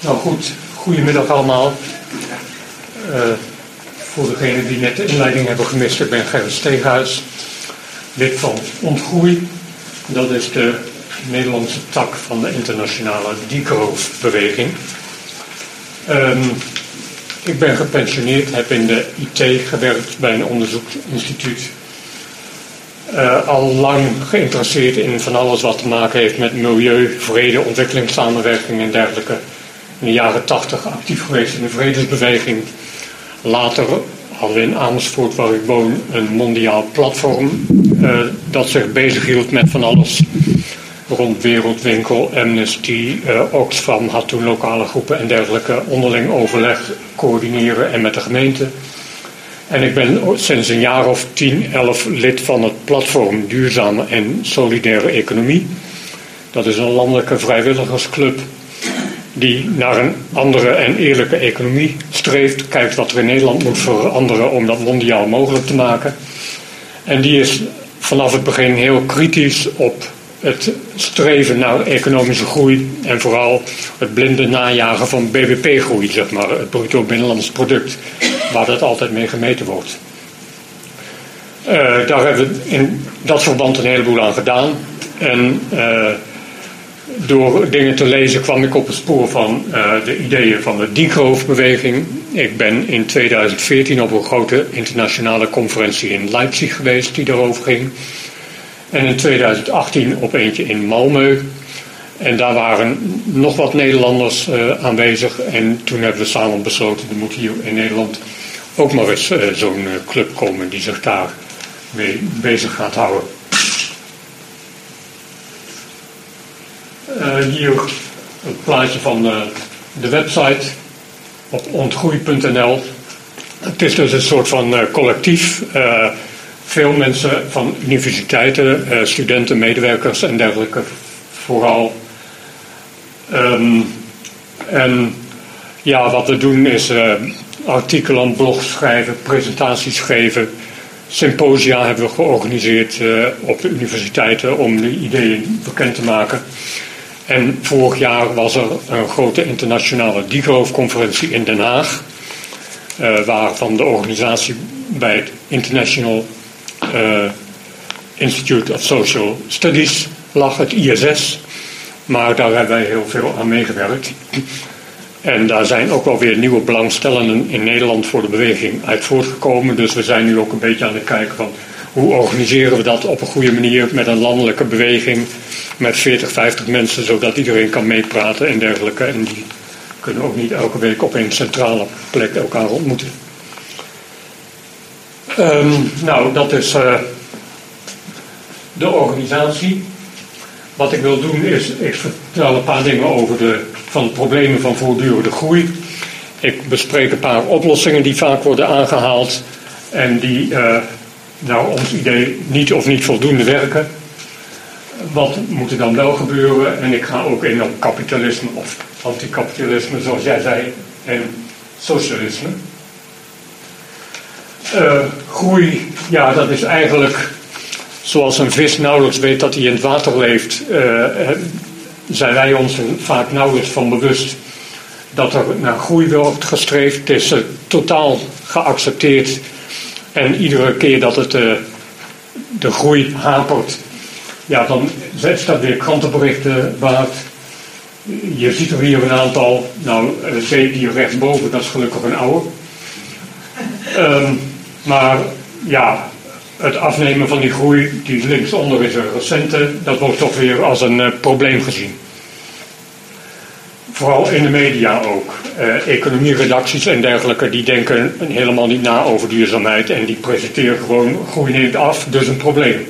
Nou goed, goedemiddag allemaal. Uh, voor degenen die net de inleiding hebben gemist, ik ben Gerrit Steeghuis, lid van Ontgroei. Dat is de Nederlandse tak van de internationale DICO-beweging. Um, ik ben gepensioneerd, heb in de IT gewerkt bij een onderzoeksinstituut. Uh, al lang geïnteresseerd in van alles wat te maken heeft met milieu, vrede, ontwikkelingssamenwerking en dergelijke in de jaren tachtig actief geweest in de vredesbeweging. Later hadden we in Amersfoort, waar ik woon, een mondiaal platform uh, dat zich bezighield met van alles rond Wereldwinkel, Amnesty, uh, Oxfam had toen lokale groepen en dergelijke onderling overleg coördineren en met de gemeente. En ik ben sinds een jaar of 10, 11 lid van het platform Duurzame en Solidaire Economie. Dat is een landelijke vrijwilligersclub die naar een andere en eerlijke economie streeft, kijkt wat er in Nederland moet veranderen om dat mondiaal mogelijk te maken. En die is vanaf het begin heel kritisch op het streven naar economische groei en vooral het blinde najagen van BBP-groei, zeg maar, het bruto binnenlands product, waar dat altijd mee gemeten wordt. Uh, daar hebben we in dat verband een heleboel aan gedaan. En uh, door dingen te lezen kwam ik op het spoor van uh, de ideeën van de Degrowth-beweging. Ik ben in 2014 op een grote internationale conferentie in Leipzig geweest die daarover ging. En in 2018 op eentje in Malmö. En daar waren nog wat Nederlanders uh, aanwezig. En toen hebben we samen besloten, er moet hier in Nederland ook maar eens uh, zo'n club komen die zich daar mee bezig gaat houden. Hier het plaatje van de, de website op ontgroei.nl. Het is dus een soort van uh, collectief. Uh, veel mensen van universiteiten, studenten, medewerkers en dergelijke vooral. Um, en ja, wat we doen is artikelen, blogs schrijven, presentaties geven. Symposia hebben we georganiseerd op de universiteiten om de ideeën bekend te maken. En vorig jaar was er een grote internationale Degrowth-conferentie in Den Haag, uh, waarvan de organisatie bij het International uh, Institute of Social Studies lag, het ISS. Maar daar hebben wij heel veel aan meegewerkt. En daar zijn ook wel weer nieuwe belangstellenden in Nederland voor de beweging uit voortgekomen. Dus we zijn nu ook een beetje aan het kijken van hoe organiseren we dat op een goede manier met een landelijke beweging met 40, 50 mensen, zodat iedereen kan meepraten en dergelijke. En die kunnen ook niet elke week op een centrale plek elkaar ontmoeten. Um, nou, dat is uh, de organisatie. Wat ik wil doen is, ik vertel een paar dingen over de van problemen van voortdurende groei. Ik bespreek een paar oplossingen die vaak worden aangehaald en die uh, naar ons idee niet of niet voldoende werken wat moet er dan wel gebeuren? En ik ga ook in op kapitalisme of anticapitalisme, zoals jij zei, en socialisme. Uh, groei, ja, dat is eigenlijk zoals een vis nauwelijks weet dat hij in het water leeft, uh, zijn wij ons vaak nauwelijks van bewust dat er naar groei wordt gestreefd. Het is totaal geaccepteerd en iedere keer dat het de groei hapert, ja, dan staat weer krantenberichten waard. Je ziet er hier een aantal. Nou, zeep hier rechtsboven, dat is gelukkig een oude. Um, maar ja, het afnemen van die groei, die linksonder is een recente, dat wordt toch weer als een uh, probleem gezien. Vooral in de media ook. Uh, economieredacties en dergelijke, die denken helemaal niet na over duurzaamheid en die presenteren gewoon groei neemt af, dus een probleem.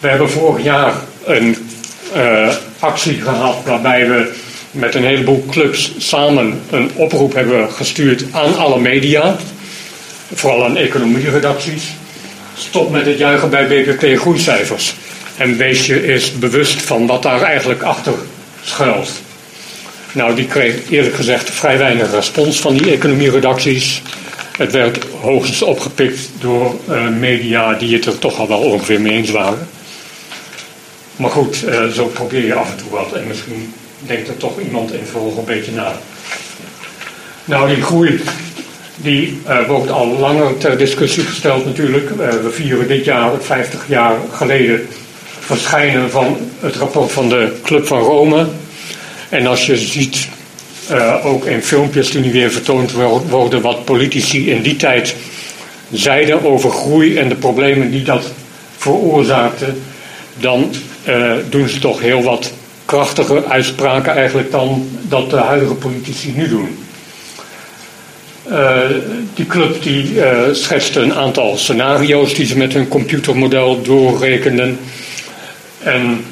We hebben vorig jaar een uh, actie gehad waarbij we met een heleboel clubs samen een oproep hebben gestuurd aan alle media, vooral aan economieredacties. Stop met het juichen bij BBP groeicijfers. En wees je eens bewust van wat daar eigenlijk achter schuilt. Nou, die kreeg eerlijk gezegd vrij weinig respons van die economieredacties. Het werd hoogstens opgepikt door uh, media die het er toch al wel ongeveer mee eens waren. Maar goed, uh, zo probeer je af en toe wat. En misschien denkt er toch iemand in vervolg een beetje na. Nou, die groei die uh, wordt al langer ter discussie gesteld natuurlijk. We vieren dit jaar, 50 jaar geleden, verschijnen van het rapport van de Club van Rome. En als je ziet, uh, ook in filmpjes die nu weer vertoond worden, wat politici in die tijd zeiden over groei en de problemen die dat veroorzaakte, dan doen ze toch heel wat krachtige uitspraken eigenlijk dan dat de huidige politici nu doen. Uh, die club die uh, schetste een aantal scenario's die ze met hun computermodel doorrekenden. En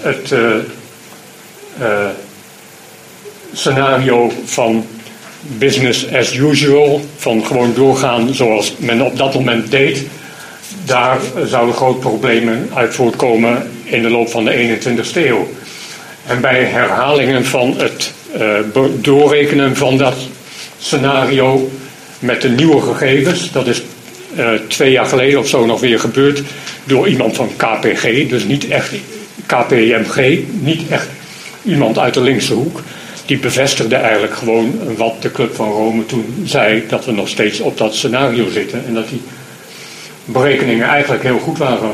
het scenario van business as usual, van gewoon doorgaan zoals men op dat moment deed, daar zouden grote problemen uit voortkomen in de loop van de 21ste eeuw. En bij herhalingen van het doorrekenen van dat scenario met de nieuwe gegevens. Dat is uh, twee jaar geleden of zo nog weer gebeurd door iemand van KPG, dus niet echt KPMG, niet echt iemand uit de linkse hoek. Die bevestigde eigenlijk gewoon wat de Club van Rome toen zei, dat we nog steeds op dat scenario zitten en dat die berekeningen eigenlijk heel goed waren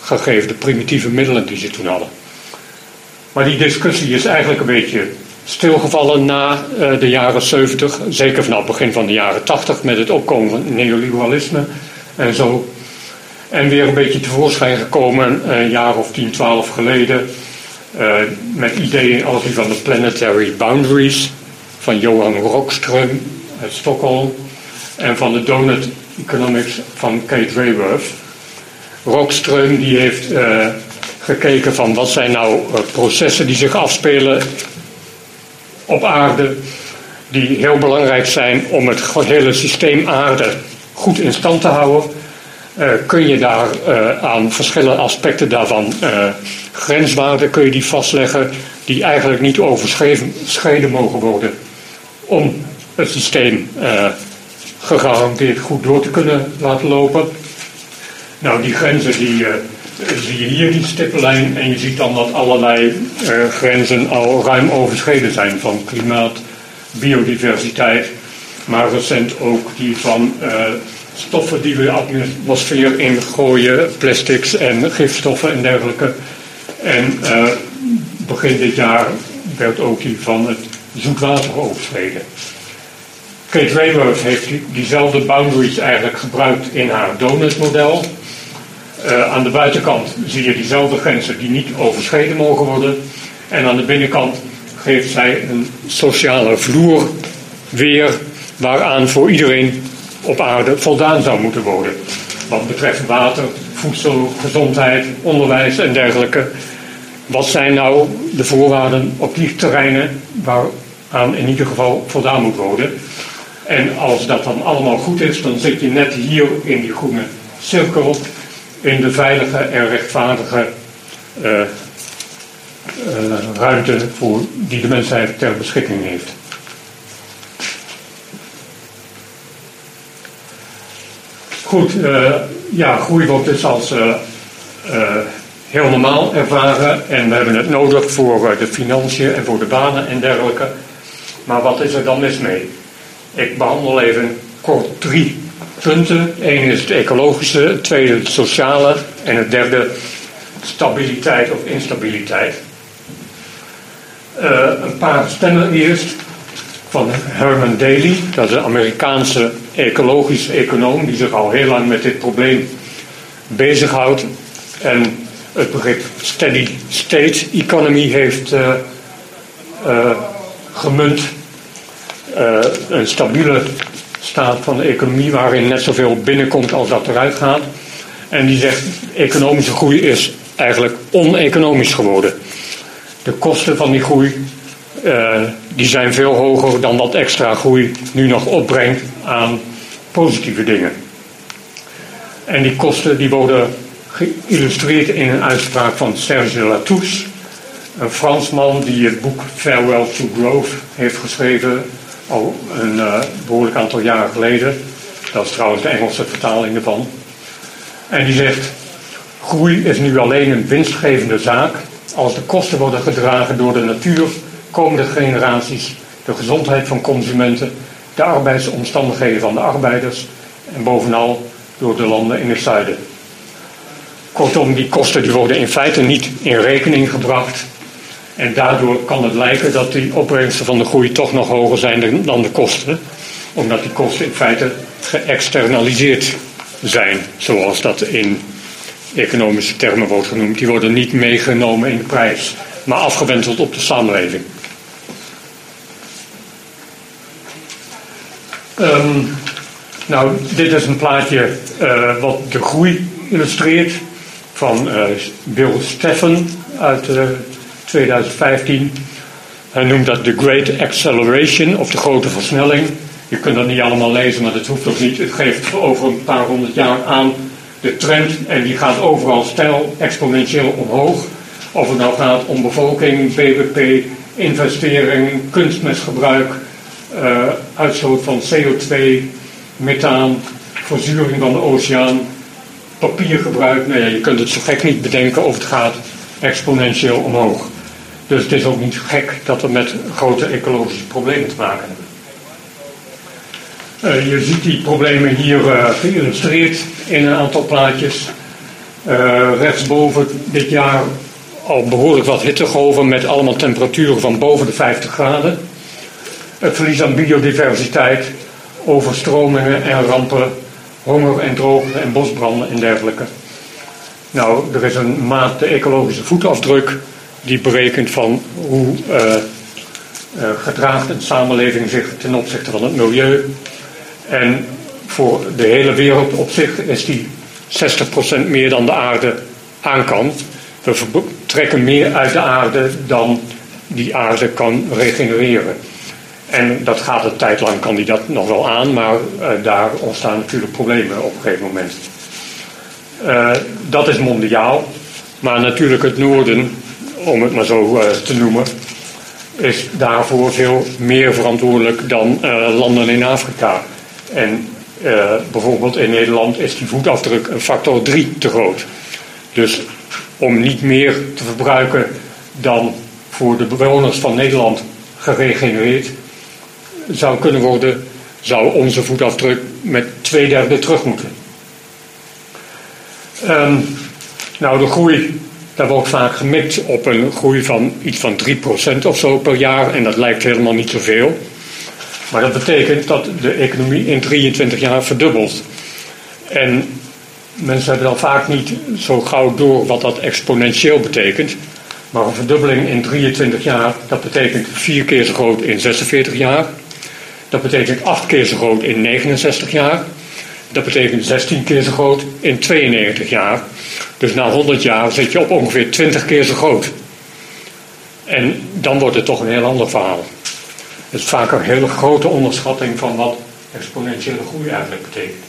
gegeven de primitieve middelen die ze toen hadden. Maar die discussie is eigenlijk een beetje stilgevallen na uh, de jaren 70, zeker vanaf het begin van de jaren 80 met het opkomen van neoliberalisme en zo. En weer een beetje tevoorschijn gekomen een jaar of 10, 12 geleden met ideeën als die van de Planetary Boundaries van Johan Rockström uit Stockholm en van de Donut Economics van Kate Raworth. Rockström die heeft uh, gekeken van wat zijn nou processen die zich afspelen op aarde die heel belangrijk zijn om het hele systeem aarde goed in stand te houden. Uh, kun je daar uh, aan verschillende aspecten daarvan uh, grenswaarden kun je die vastleggen die eigenlijk niet overschreden mogen worden om het systeem gegarandeerd goed door te kunnen laten lopen. Nou, die grenzen die zie je hier die stippenlijn en je ziet dan dat allerlei grenzen al ruim overschreden zijn van klimaat, biodiversiteit, maar recent ook die van stoffen die we de atmosfeer ingooien, plastics en gifstoffen en dergelijke. En uh, begin dit jaar werd ook die van het zoetwater overschreden. Kate Raworth heeft die, diezelfde boundaries eigenlijk gebruikt in haar donutmodel. Uh, aan de buitenkant zie je diezelfde grenzen die niet overschreden mogen worden. En aan de binnenkant geeft zij een sociale vloer weer waaraan voor iedereen op aarde voldaan zou moeten worden. Wat betreft water, voedsel, gezondheid, onderwijs en dergelijke. Wat zijn nou de voorwaarden op die terreinen waaraan in ieder geval voldaan moet worden? En als dat dan allemaal goed is, dan zit je net hier in die groene cirkel in de veilige en rechtvaardige uh, uh, ruimte voor, die de mensheid ter beschikking heeft. Goed, uh, ja, groei wordt dus als heel normaal ervaren en we hebben het nodig voor de financiën en voor de banen en dergelijke. Maar wat is er dan mis mee? Ik behandel even kort drie punten. Eén is het ecologische, het tweede het sociale en het derde stabiliteit of instabiliteit. Een paar stemmen eerst van Herman Daly, dat is een Amerikaanse ecologische econoom die zich al heel lang met dit probleem bezighoudt en het begrip steady state economy heeft uh, gemunt. een stabiele staat van de economie waarin net zoveel binnenkomt als dat eruit gaat. En die zegt, economische groei is eigenlijk oneconomisch geworden. De kosten van die groei die zijn veel hoger dan wat extra groei nu nog opbrengt aan positieve dingen. En die kosten die worden geïllustreerd in een uitspraak van Serge Latouche, een Fransman die het boek Farewell to Growth heeft geschreven al een uh, behoorlijk aantal jaren geleden. Dat is trouwens de Engelse vertaling ervan. En die zegt: Groei is nu alleen een winstgevende zaak als de kosten worden gedragen door de natuur, komende generaties, de gezondheid van consumenten, de arbeidsomstandigheden van de arbeiders en bovenal door de landen in het zuiden. Kortom, die kosten die worden in feite niet in rekening gebracht. En daardoor kan het lijken dat die opbrengsten van de groei toch nog hoger zijn dan de kosten. Omdat die kosten in feite geëxternaliseerd zijn, zoals dat in economische termen wordt genoemd. Die worden niet meegenomen in de prijs, maar afgewenteld op de samenleving. Um, nou, dit is een plaatje uh, wat de groei illustreert van uh, Bill Steffen uit uh, 2015. Hij noemt dat de Great Acceleration of de grote versnelling. Je kunt dat niet allemaal lezen, maar dat hoeft ook niet. Het geeft over een paar honderd jaar aan de trend en die gaat overal stijl exponentieel omhoog. Of het nou gaat om bevolking, BBP, investering, kunstmestgebruik, uh, uitstoot van CO2, methaan, verzuring van de oceaan, papiergebruik. Nee, je kunt het zo gek niet bedenken of het gaat exponentieel omhoog. Dus het is ook niet gek dat we met grote ecologische problemen te maken hebben. Uh, je ziet die problemen hier uh, geïllustreerd in een aantal plaatjes. Rechtsboven dit jaar al behoorlijk wat hittegolven met allemaal temperaturen van boven de 50 graden. Het verlies aan biodiversiteit, overstromingen en rampen, honger en droogte en bosbranden en dergelijke. Nou, er is een maat de ecologische voetafdruk die berekent van hoe uh, uh, gedraagt een samenleving zich ten opzichte van het milieu. En voor de hele wereld op zich is die 60% meer dan de aarde aan kan. We trekken meer uit de aarde dan die aarde kan regenereren. En dat gaat een tijd lang, kan die dat nog wel aan, maar uh, daar ontstaan natuurlijk problemen op een gegeven moment. Uh, dat is mondiaal, maar natuurlijk het noorden, om het maar zo uh, te noemen, is daarvoor veel meer verantwoordelijk dan landen in Afrika. En bijvoorbeeld in Nederland is die voetafdruk een factor 3 te groot. Dus om niet meer te verbruiken dan voor de bewoners van Nederland geregenereerd zou kunnen worden, zou onze voetafdruk met twee derde terug moeten. Um, nou, de groei, daar wordt vaak gemikt op een groei van iets van 3% of zo per jaar. En dat lijkt helemaal niet zoveel. Maar dat betekent dat de economie in 23 jaar verdubbelt. En mensen hebben dan vaak niet zo gauw door wat dat exponentieel betekent. Maar een verdubbeling in 23 jaar, dat betekent vier keer zo groot in 46 jaar. Dat betekent 8 keer zo groot in 69 jaar. Dat betekent 16 keer zo groot in 92 jaar. Dus na 100 jaar zit je op ongeveer 20 keer zo groot. En dan wordt het toch een heel ander verhaal. Het is vaak een hele grote onderschatting van wat exponentiële groei eigenlijk betekent.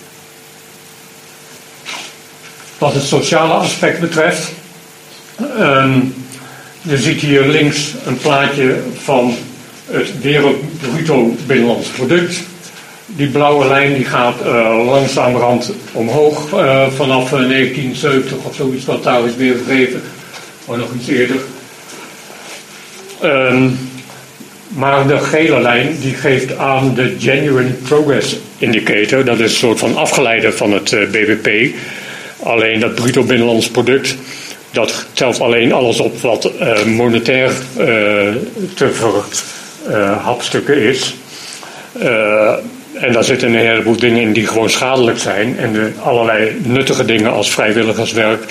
Wat het sociale aspect betreft, um, je ziet hier links een plaatje van het wereldbruto binnenlands product. Die blauwe lijn die gaat uh, langzamerhand omhoog uh, vanaf 1970 of zoiets wat daar is weergegeven, of nog iets eerder. Um, maar de gele lijn die geeft aan de Genuine Progress Indicator. Dat is een soort van afgeleide van het uh, BBP. Alleen dat bruto binnenlands product, dat telt alleen alles op wat monetair te ver hapstukken is. Uh, en daar zitten een heleboel dingen in die gewoon schadelijk zijn. En de allerlei nuttige dingen als vrijwilligerswerk,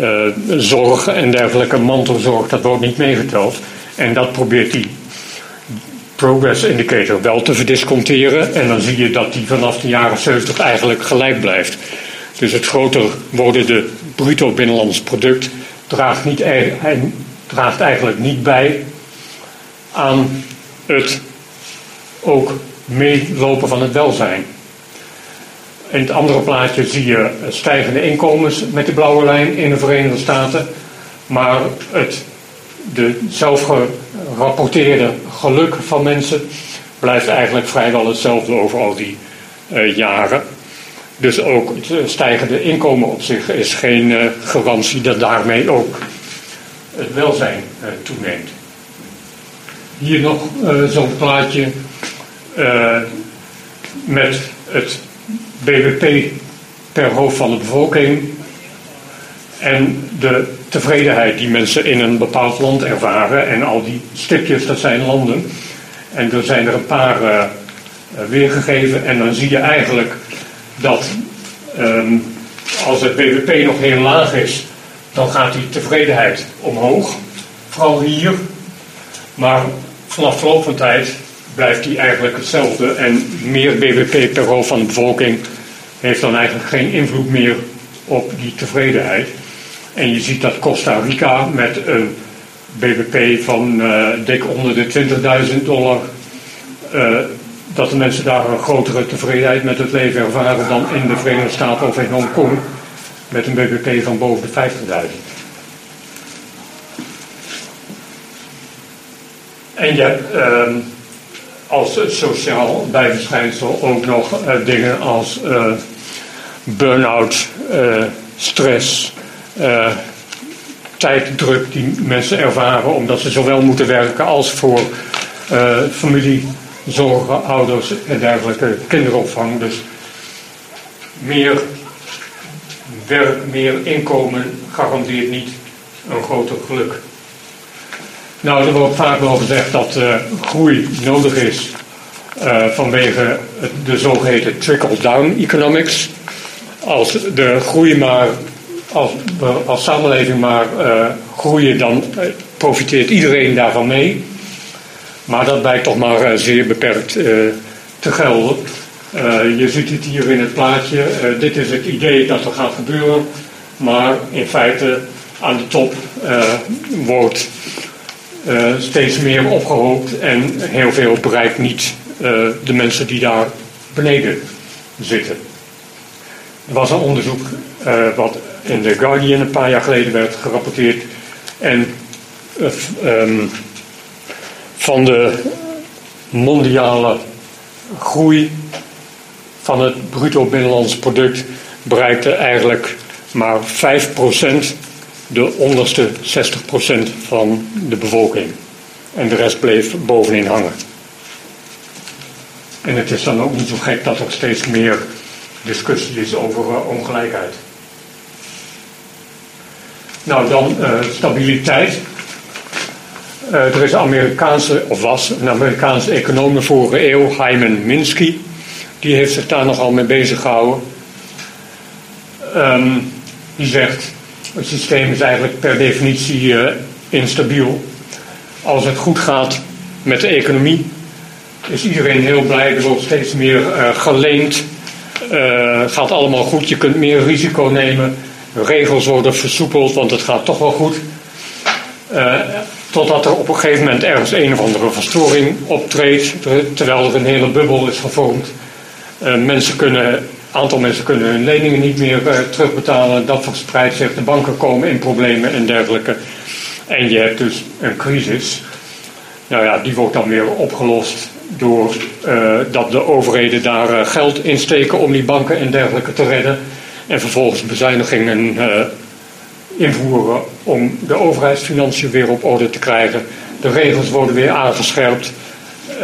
uh, zorg en dergelijke, mantelzorg, dat wordt niet meegeteld. En dat probeert die progress indicator wel te verdisconteren. En dan zie je dat die vanaf de jaren 70 eigenlijk gelijk blijft. Dus het groter wordende bruto binnenlands product draagt, niet, draagt eigenlijk niet bij aan het ook meelopen van het welzijn. In het andere plaatje zie je stijgende inkomens met de blauwe lijn in de Verenigde Staten. Maar het de zelfgerapporteerde geluk van mensen blijft eigenlijk vrijwel hetzelfde over al die uh, jaren. Dus ook het stijgende inkomen op zich is geen uh, garantie dat daarmee ook het welzijn toeneemt. Hier nog zo'n plaatje met het BBP per hoofd van de bevolking en de tevredenheid die mensen in een bepaald land ervaren. En al die stipjes, dat zijn landen. En er zijn er een paar uh, weergegeven. En dan zie je eigenlijk dat um, als het BBP nog heel laag is, dan gaat die tevredenheid omhoog. Vooral hier. Maar vanaf verloop van tijd blijft die eigenlijk hetzelfde. En meer BBP per hoofd van de bevolking heeft dan eigenlijk geen invloed meer op die tevredenheid. En je ziet dat Costa Rica met een BBP van uh, dik onder de 20.000 dollar, uh, dat de mensen daar een grotere tevredenheid met het leven ervaren dan in de Verenigde Staten of in Hongkong met een BBP van boven de 50.000. En je hebt uh, als sociaal bijverschijnsel ook nog uh, dingen als burn-out, stress, uh, tijddruk die mensen ervaren omdat ze zowel moeten werken als voor uh, familie, zorgen, ouders en dergelijke kinderopvang. Dus meer werk, meer inkomen garandeert niet een groter geluk. Nou, er wordt vaak wel gezegd dat uh, groei nodig is uh, vanwege de zogeheten trickle-down economics. Als de groei maar als we als samenleving maar uh, groeien, dan profiteert iedereen daarvan mee. Maar dat blijkt toch maar zeer beperkt te gelden. je ziet het hier in het plaatje. dit is het idee dat er gaat gebeuren. Maar in feite aan de top wordt steeds meer opgehoopt en heel veel bereikt niet de mensen die daar beneden zitten. Er was een onderzoek wat in The Guardian een paar jaar geleden werd gerapporteerd. En um, van de mondiale groei van het bruto binnenlands product bereikte eigenlijk maar 5% de onderste 60% van de bevolking. En de rest bleef bovenin hangen. En het is dan ook niet zo gek dat er steeds meer discussie is over uh, ongelijkheid. Nou, dan uh, stabiliteit. Uh, er is een Amerikaanse, of was een Amerikaanse econoom de vorige eeuw, Hyman Minsky. Die heeft zich daar nogal mee bezig gehouden. Um, die zegt, het systeem is eigenlijk per definitie uh, instabiel. Als het goed gaat met de economie, is iedereen heel blij. Er wordt steeds meer geleend. gaat allemaal goed, je kunt meer risico nemen regels worden versoepeld, want het gaat toch wel goed. Totdat er op een gegeven moment ergens een of andere verstoring optreedt, terwijl er een hele bubbel is gevormd. Mensen kunnen, aantal mensen kunnen hun leningen niet meer uh, terugbetalen. Dat verspreidt zich, de banken komen in problemen en dergelijke. En je hebt dus een crisis. Nou ja, die wordt dan weer opgelost door dat de overheden daar geld insteken om die banken en dergelijke te redden. En vervolgens bezuinigingen invoeren om de overheidsfinanciën weer op orde te krijgen. De regels worden weer aangescherpt.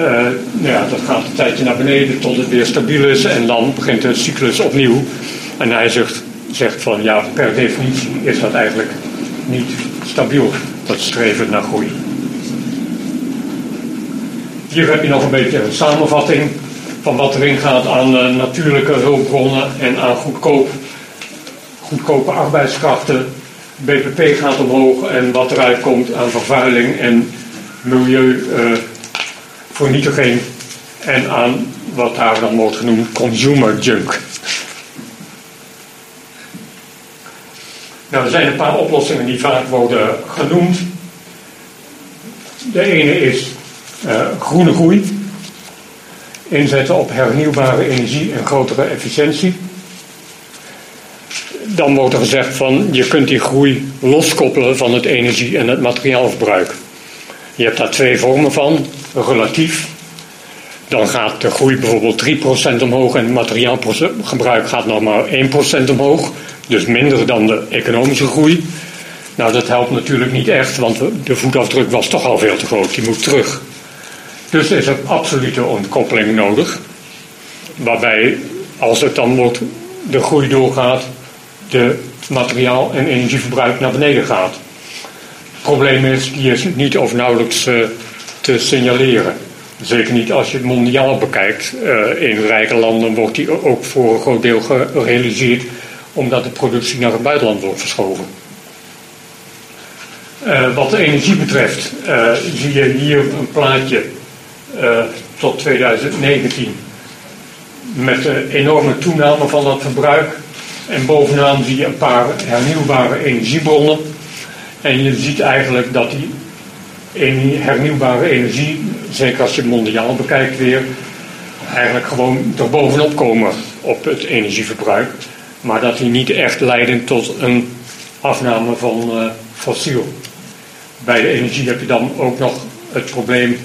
Uh, nou ja, dat gaat een tijdje naar beneden tot het weer stabiel is en dan begint de cyclus opnieuw. En hij zegt, zegt van ja, per definitie is dat eigenlijk niet stabiel, dat streven naar groei. Hier heb je nog een beetje een samenvatting van wat erin gaat aan uh, natuurlijke hulpbronnen en aan goedkoop goedkope arbeidskrachten. BPP gaat omhoog en wat eruit komt aan vervuiling en milieuvernietiging uh, en aan wat daar dan wordt genoemd consumer junk. Nou, er zijn een paar oplossingen die vaak worden genoemd. De ene is uh, groene groei. Inzetten op hernieuwbare energie en grotere efficiëntie dan wordt er gezegd van je kunt die groei loskoppelen van het energie- en het materiaalverbruik. Je hebt daar twee vormen van, relatief. Dan gaat de groei bijvoorbeeld 3% omhoog en het materiaalgebruik gaat nog maar 1% omhoog. Dus minder dan de economische groei. Nou, dat helpt natuurlijk niet echt, want de voetafdruk was toch al veel te groot. Die moet terug. Dus is er absolute ontkoppeling nodig. Waarbij, als het dan wordt, de groei doorgaat, de materiaal- en energieverbruik naar beneden gaat. Het probleem is, die is niet of nauwelijks uh, te signaleren. Zeker niet als je het mondiaal bekijkt. Uh, in rijke landen wordt die ook voor een groot deel gerealiseerd omdat de productie naar het buitenland wordt verschoven. Uh, wat de energie betreft zie je hier een plaatje tot 2019 met een enorme toename van dat verbruik. En bovenaan zie je een paar hernieuwbare energiebronnen. En je ziet eigenlijk dat die hernieuwbare energie, zeker als je mondiaal bekijkt weer, eigenlijk gewoon er bovenop komen op het energieverbruik. Maar dat die niet echt leiden tot een afname van uh, fossiel. Bij de energie heb je dan ook nog het probleem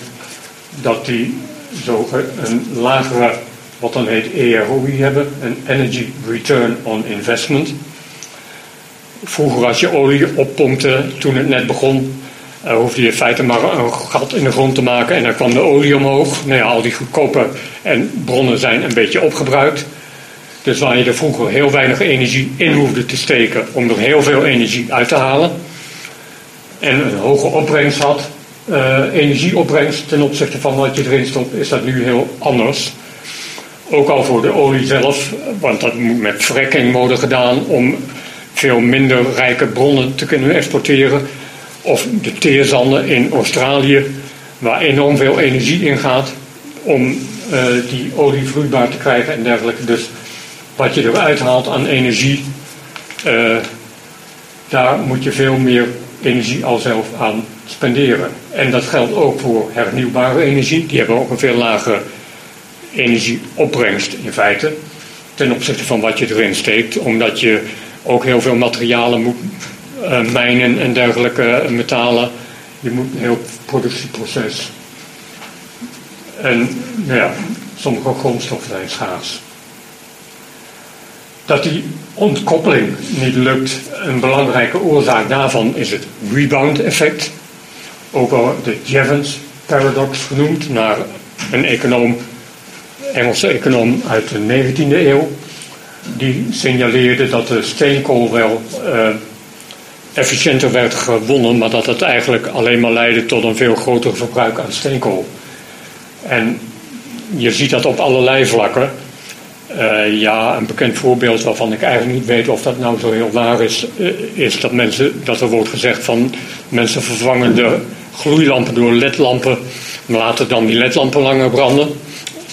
dat die zo een lagere, wat dan heet EROI hebben, een Energy Return on Investment. Vroeger als je olie oppompte toen het net begon, uh, hoefde je in feite maar een gat in de grond te maken en dan kwam de olie omhoog. Nou ja, al die goedkope en bronnen zijn een beetje opgebruikt. Dus waar je er vroeger heel weinig energie in hoefde te steken om er heel veel energie uit te halen. En een hoge opbrengst had, uh, energieopbrengst ten opzichte van wat je erin stond, is dat nu heel anders. Ook al voor de olie zelf, want dat moet met fracking worden gedaan om veel minder rijke bronnen te kunnen exporteren. Of de teerzanden in Australië, waar enorm veel energie in gaat om uh, die olie vloeibaar te krijgen en dergelijke. Dus wat je eruit haalt aan energie, uh, daar moet je veel meer energie al zelf aan spenderen. En dat geldt ook voor hernieuwbare energie. Die hebben ook een veel lagere energieopbrengst in feite. Ten opzichte van wat je erin steekt. Omdat je ook heel veel materialen moet uh, mijnen en dergelijke metalen. Je moet een heel productieproces. En nou ja, sommige grondstoffen zijn schaars. Dat die ontkoppeling niet lukt, een belangrijke oorzaak daarvan is het rebound effect. Ook al de Jevons paradox genoemd, naar een econoom, Engelse econoom uit de 19e eeuw. Die signaleerde dat de steenkool wel uh, efficiënter werd gewonnen, maar dat het eigenlijk alleen maar leidde tot een veel groter verbruik aan steenkool. En je ziet dat op allerlei vlakken. Uh, ja, een bekend voorbeeld waarvan ik eigenlijk niet weet of dat nou zo heel waar is, uh, is dat, mensen, dat er wordt gezegd van mensen vervangen de gloeilampen door ledlampen, maar laten dan die ledlampen langer branden,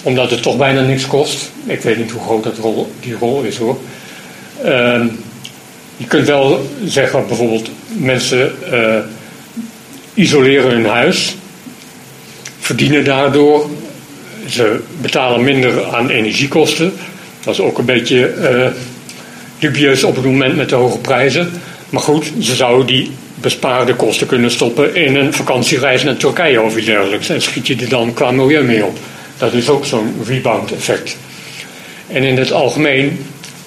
omdat het toch bijna niks kost. Ik weet niet hoe groot dat rol, die rol is hoor. Uh, je kunt wel zeggen, bijvoorbeeld, mensen uh, isoleren hun huis, verdienen daardoor, ze betalen minder aan energiekosten. Dat is ook een beetje uh, dubieus op het moment met de hoge prijzen. Maar goed, ze zouden die bespaarde kosten kunnen stoppen in een vakantiereis naar Turkije of iets dergelijks. En schiet je er dan qua milieu mee op. Dat is ook zo'n rebound effect. En in het algemeen,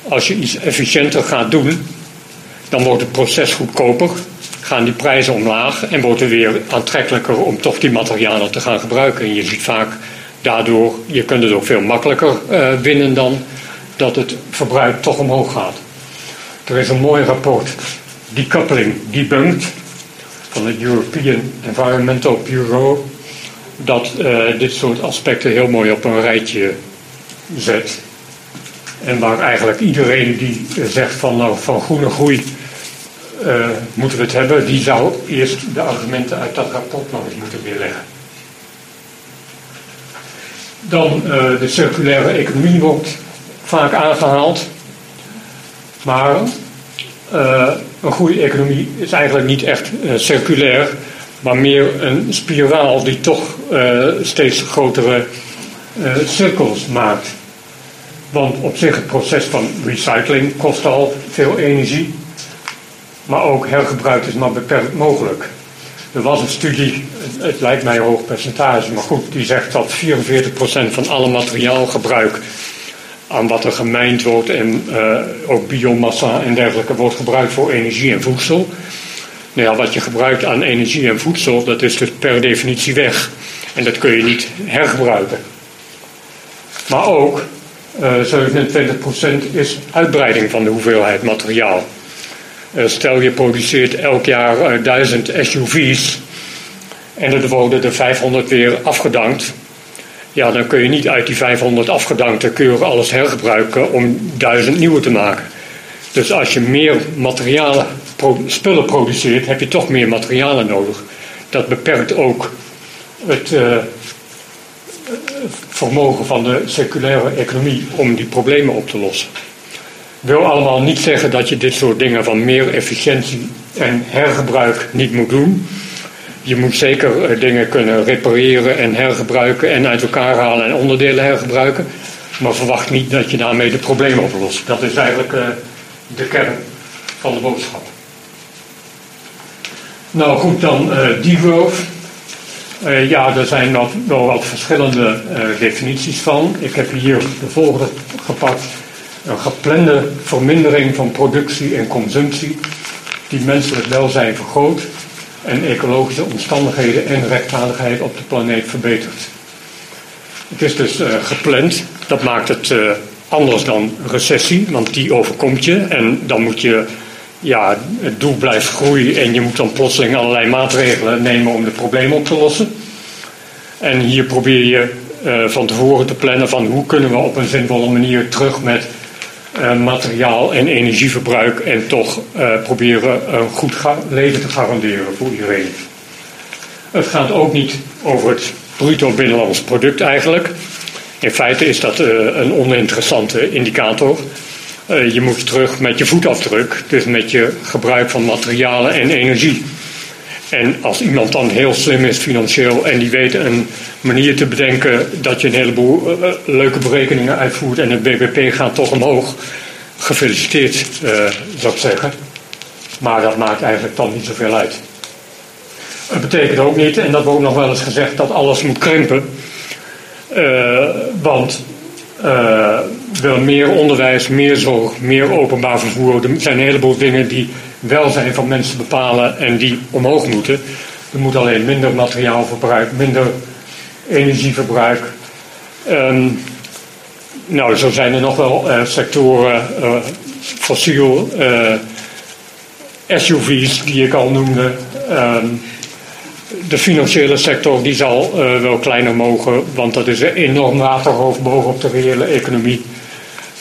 als je iets efficiënter gaat doen, dan wordt het proces goedkoper, gaan die prijzen omlaag en wordt het weer aantrekkelijker om toch die materialen te gaan gebruiken. En je ziet vaak daardoor, je kunt het ook veel makkelijker uh, winnen dan dat het verbruik toch omhoog gaat. Er is een mooi rapport, Decoupling Debunked, van het European Environmental Bureau, dat uh, dit soort aspecten heel mooi op een rijtje zet. En waar eigenlijk iedereen die zegt van, nou, van groene groei uh, moeten we het hebben, die zou eerst de argumenten uit dat rapport nog eens moeten weerleggen. Dan uh, de circulaire economie wordt vaak aangehaald. Maar uh, een goede economie is eigenlijk niet echt circulair, maar meer een spiraal die toch steeds grotere cirkels maakt. Want op zich het proces van recycling kost al veel energie, maar ook hergebruik is maar beperkt mogelijk. Er was een studie, het, lijkt mij een hoog percentage, maar goed, die zegt dat 44% van alle materiaalgebruik aan wat er gemijnd wordt en uh, ook biomassa en dergelijke wordt gebruikt voor energie en voedsel. Nou ja, wat je gebruikt aan energie en voedsel, dat is dus per definitie weg. En dat kun je niet hergebruiken. Maar ook uh, 27% is uitbreiding van de hoeveelheid materiaal. Uh, stel je produceert elk jaar uh, 1000 SUV's en er worden er 500 weer afgedankt. Ja, dan kun je niet uit die 500 afgedankte keuren alles hergebruiken om 1000 nieuwe te maken. Dus als je meer materialen, spullen produceert, heb je toch meer materialen nodig. Dat beperkt ook het uh, vermogen van de circulaire economie om die problemen op te lossen. Wil allemaal niet zeggen dat je dit soort dingen van meer efficiëntie en hergebruik niet moet doen. Je moet zeker eh, dingen kunnen repareren en hergebruiken en uit elkaar halen en onderdelen hergebruiken. Maar verwacht niet dat je daarmee de problemen oplost. Dat is eigenlijk uh, de kern van de boodschap. Nou goed, dan uh, degrowth. Uh, ja, er zijn nog wel wat verschillende definities van. Ik heb hier de volgende gepakt. Een geplande vermindering van productie en consumptie die menselijk welzijn vergroot en ecologische omstandigheden en rechtvaardigheid op de planeet verbetert. Het is dus uh, gepland. Dat maakt het anders dan recessie, want die overkomt je en dan moet je ja, het doel blijft groeien en je moet dan plotseling allerlei maatregelen nemen om de problemen op te lossen. En hier probeer je uh, van tevoren te plannen van hoe kunnen we op een zinvolle manier terug met materiaal en energieverbruik en toch uh, proberen een goed leven te garanderen voor iedereen. Het gaat ook niet over het bruto binnenlands product eigenlijk. In feite is dat een oninteressante indicator. Je moet terug met je voetafdruk, dus met je gebruik van materialen en energie. En als iemand dan heel slim is financieel en die weet een manier te bedenken dat je een heleboel uh, leuke berekeningen uitvoert en het BBP gaat toch omhoog, gefeliciteerd uh, zou ik zeggen. Maar dat maakt eigenlijk dan niet zoveel uit. Het betekent ook niet, en dat wordt ook nog wel eens gezegd, dat alles moet krimpen. want wil meer onderwijs, meer zorg, meer openbaar vervoer. Er zijn een heleboel dingen die welzijn van mensen bepalen en die omhoog moeten. Er moet alleen minder materiaalverbruik, minder energieverbruik. Um, nou, zo zijn er nog wel uh, sectoren, uh, fossiel, SUV's die ik al noemde. Um, de financiële sector die zal wel kleiner mogen, want dat is een enorm waterhoofd bovenop de reële economie.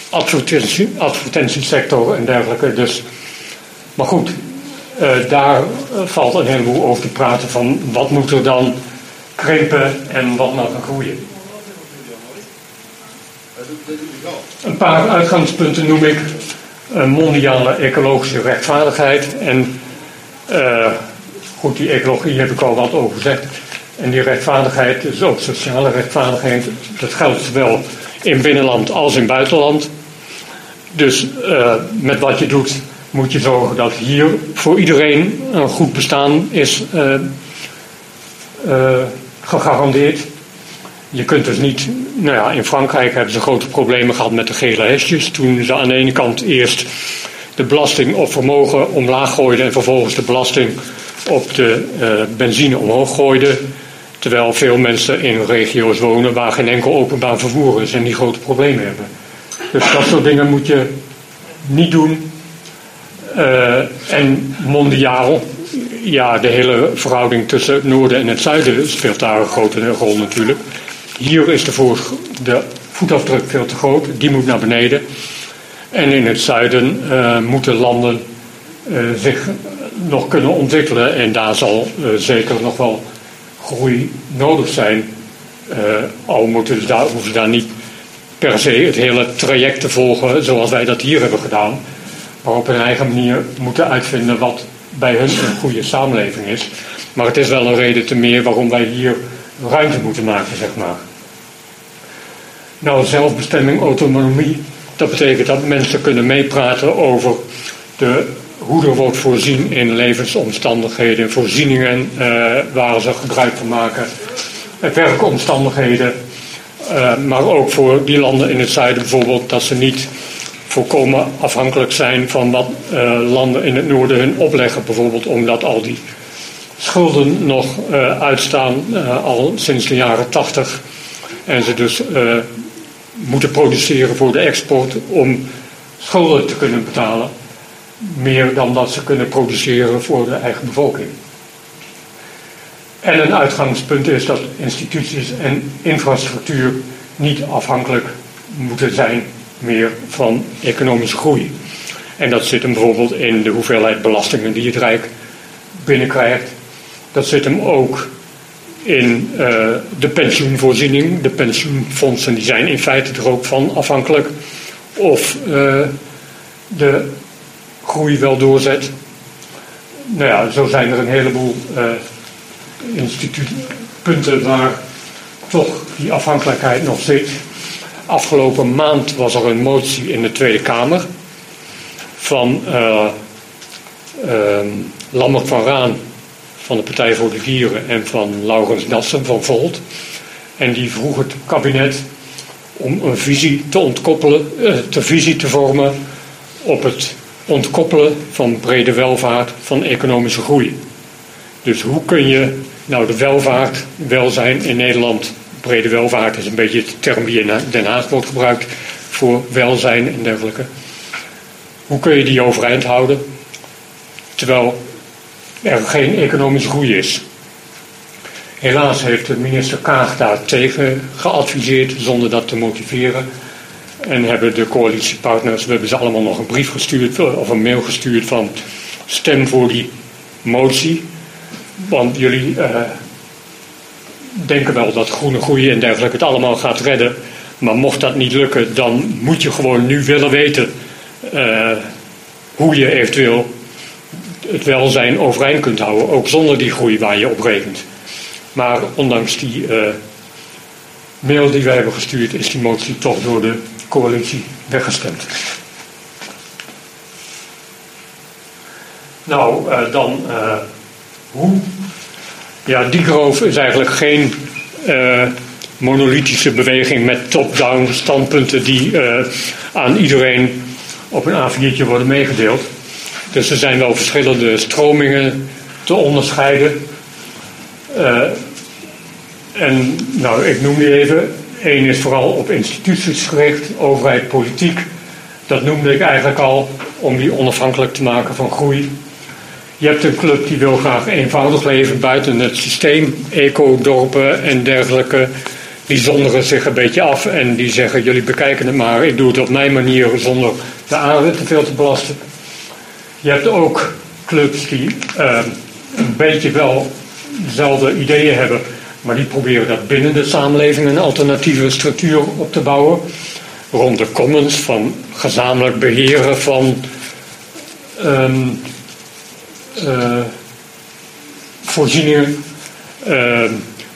Advertentie, advertentiesector en dergelijke. Dus, maar goed, uh, daar valt een heleboel over te praten van wat moet er dan krimpen en wat mag er groeien. Een paar uitgangspunten noem ik. Mondiale ecologische rechtvaardigheid en uh, Goed, die ecologie heb ik al wat over gezegd. En die rechtvaardigheid, dus ook sociale rechtvaardigheid, dat geldt zowel in binnenland als in buitenland. Dus met wat je doet moet je zorgen dat hier voor iedereen een goed bestaan is uh, uh, gegarandeerd. Je kunt dus niet, nou ja, in Frankrijk hebben ze grote problemen gehad met de gele hesjes. Toen ze aan de ene kant eerst de belasting op vermogen omlaag gooiden en vervolgens de belasting op de uh, benzine omhoog gooide. Terwijl veel mensen in regio's wonen waar geen enkel openbaar vervoer is en die grote problemen hebben. Dus dat soort dingen moet je niet doen. Uh, en mondiaal, ja, de hele verhouding tussen het noorden en het zuiden speelt daar een grote rol natuurlijk. Hier is de, de voetafdruk veel te groot, die moet naar beneden. En in het zuiden uh, moeten landen uh, zich nog kunnen ontwikkelen. En daar zal zeker nog wel groei nodig zijn. Al moeten ze daar, hoeven ze daar niet per se het hele traject te volgen zoals wij dat hier hebben gedaan. Maar op hun eigen manier moeten uitvinden wat bij hun een goede samenleving is. Maar het is wel een reden te meer waarom wij hier ruimte moeten maken, zeg maar. Nou, zelfbestemming, autonomie, dat betekent dat mensen kunnen meepraten over de hoe er wordt voorzien in levensomstandigheden, voorzieningen uh, waar ze gebruik van maken, werkomstandigheden, uh, maar ook voor die landen in het zuiden bijvoorbeeld dat ze niet volkomen afhankelijk zijn van wat uh, landen in het noorden hun opleggen. Bijvoorbeeld omdat al die schulden nog uh, uitstaan, uh, al sinds de jaren tachtig. En ze dus moeten produceren voor de export om schulden te kunnen betalen. Meer dan dat ze kunnen produceren voor de eigen bevolking. En een uitgangspunt is dat instituties en infrastructuur niet afhankelijk moeten zijn meer van economische groei. En dat zit hem bijvoorbeeld in de hoeveelheid belastingen die het Rijk binnenkrijgt. Dat zit hem ook in uh, de pensioenvoorziening. De pensioenfondsen die zijn in feite er ook van afhankelijk of uh, de groei wel doorzet. Nou ja, zo zijn er een heleboel uh, instituutpunten waar toch die afhankelijkheid nog zit. Afgelopen maand was er een motie in de Tweede Kamer van uh, uh, Lambert van Raan van de Partij voor de Dieren en van Laurens Nassen van Volt. En die vroeg het kabinet om een visie te ontkoppelen, uh, te visie te vormen op het ontkoppelen van brede welvaart van economische groei. Dus hoe kun je nou de welvaart, welzijn in Nederland brede welvaart is een beetje de term die in Den Haag wordt gebruikt voor welzijn en dergelijke. Hoe kun je die overeind houden terwijl er geen economische groei is? Helaas heeft de minister Kaag daar tegen geadviseerd zonder dat te motiveren. En hebben de coalitiepartners, we hebben ze allemaal nog een brief gestuurd of een mail gestuurd van stem voor die motie. Want jullie uh, denken wel dat groene groei en dergelijke het allemaal gaat redden. Maar mocht dat niet lukken, dan moet je gewoon nu willen weten uh, hoe je eventueel het welzijn overeind kunt houden. Ook zonder die groei waar je op rekent. Maar ondanks die uh, mail die wij hebben gestuurd, is die motie toch door de coalitie weggestemd. Nou, uh, dan hoe ja, die groof is eigenlijk geen uh, monolithische beweging met top-down standpunten die uh, aan iedereen op een A4'tje worden meegedeeld. Dus er zijn wel verschillende stromingen te onderscheiden. Uh, en nou, ik noem die even. Eén is vooral op instituties gericht, overheid, politiek. Dat noemde ik eigenlijk al om die onafhankelijk te maken van groei. Je hebt een club die wil graag eenvoudig leven buiten het systeem, eco-dorpen en dergelijke. Die zonderen zich een beetje af en die zeggen: jullie bekijken het maar, ik doe het op mijn manier zonder de aarde te veel te belasten. Je hebt ook clubs die uh, een beetje wel dezelfde ideeën hebben, maar die proberen dat binnen de samenleving een alternatieve structuur op te bouwen. Rond de commons van gezamenlijk beheren van. Uh, voorzieningen. Uh,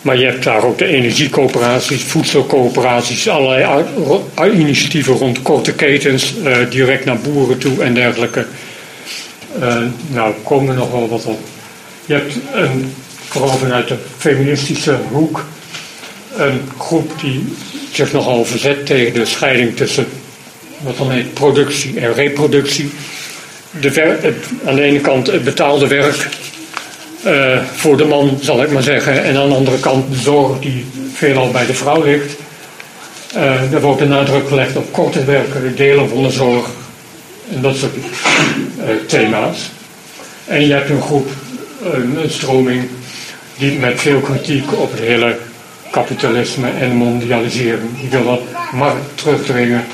maar je hebt daar ook de energiecoöperaties, voedselcoöperaties, allerlei initiatieven rond korte ketens, uh, direct naar boeren toe en dergelijke. nou, komen er nog wel wat op. Je hebt een, vooral vanuit de feministische hoek een groep die zich nogal verzet tegen de scheiding tussen wat dan heet productie en reproductie de aan de ene kant het betaalde werk uh, voor de man, zal ik maar zeggen, en aan de andere kant de zorg die veelal bij de vrouw ligt. Uh, er wordt de nadruk gelegd op korte werken, delen van de zorg en dat soort uh, thema's. En je hebt een groep, een, een stroming, die met veel kritiek op het hele kapitalisme en mondialisering, die wil dat markt terugdringen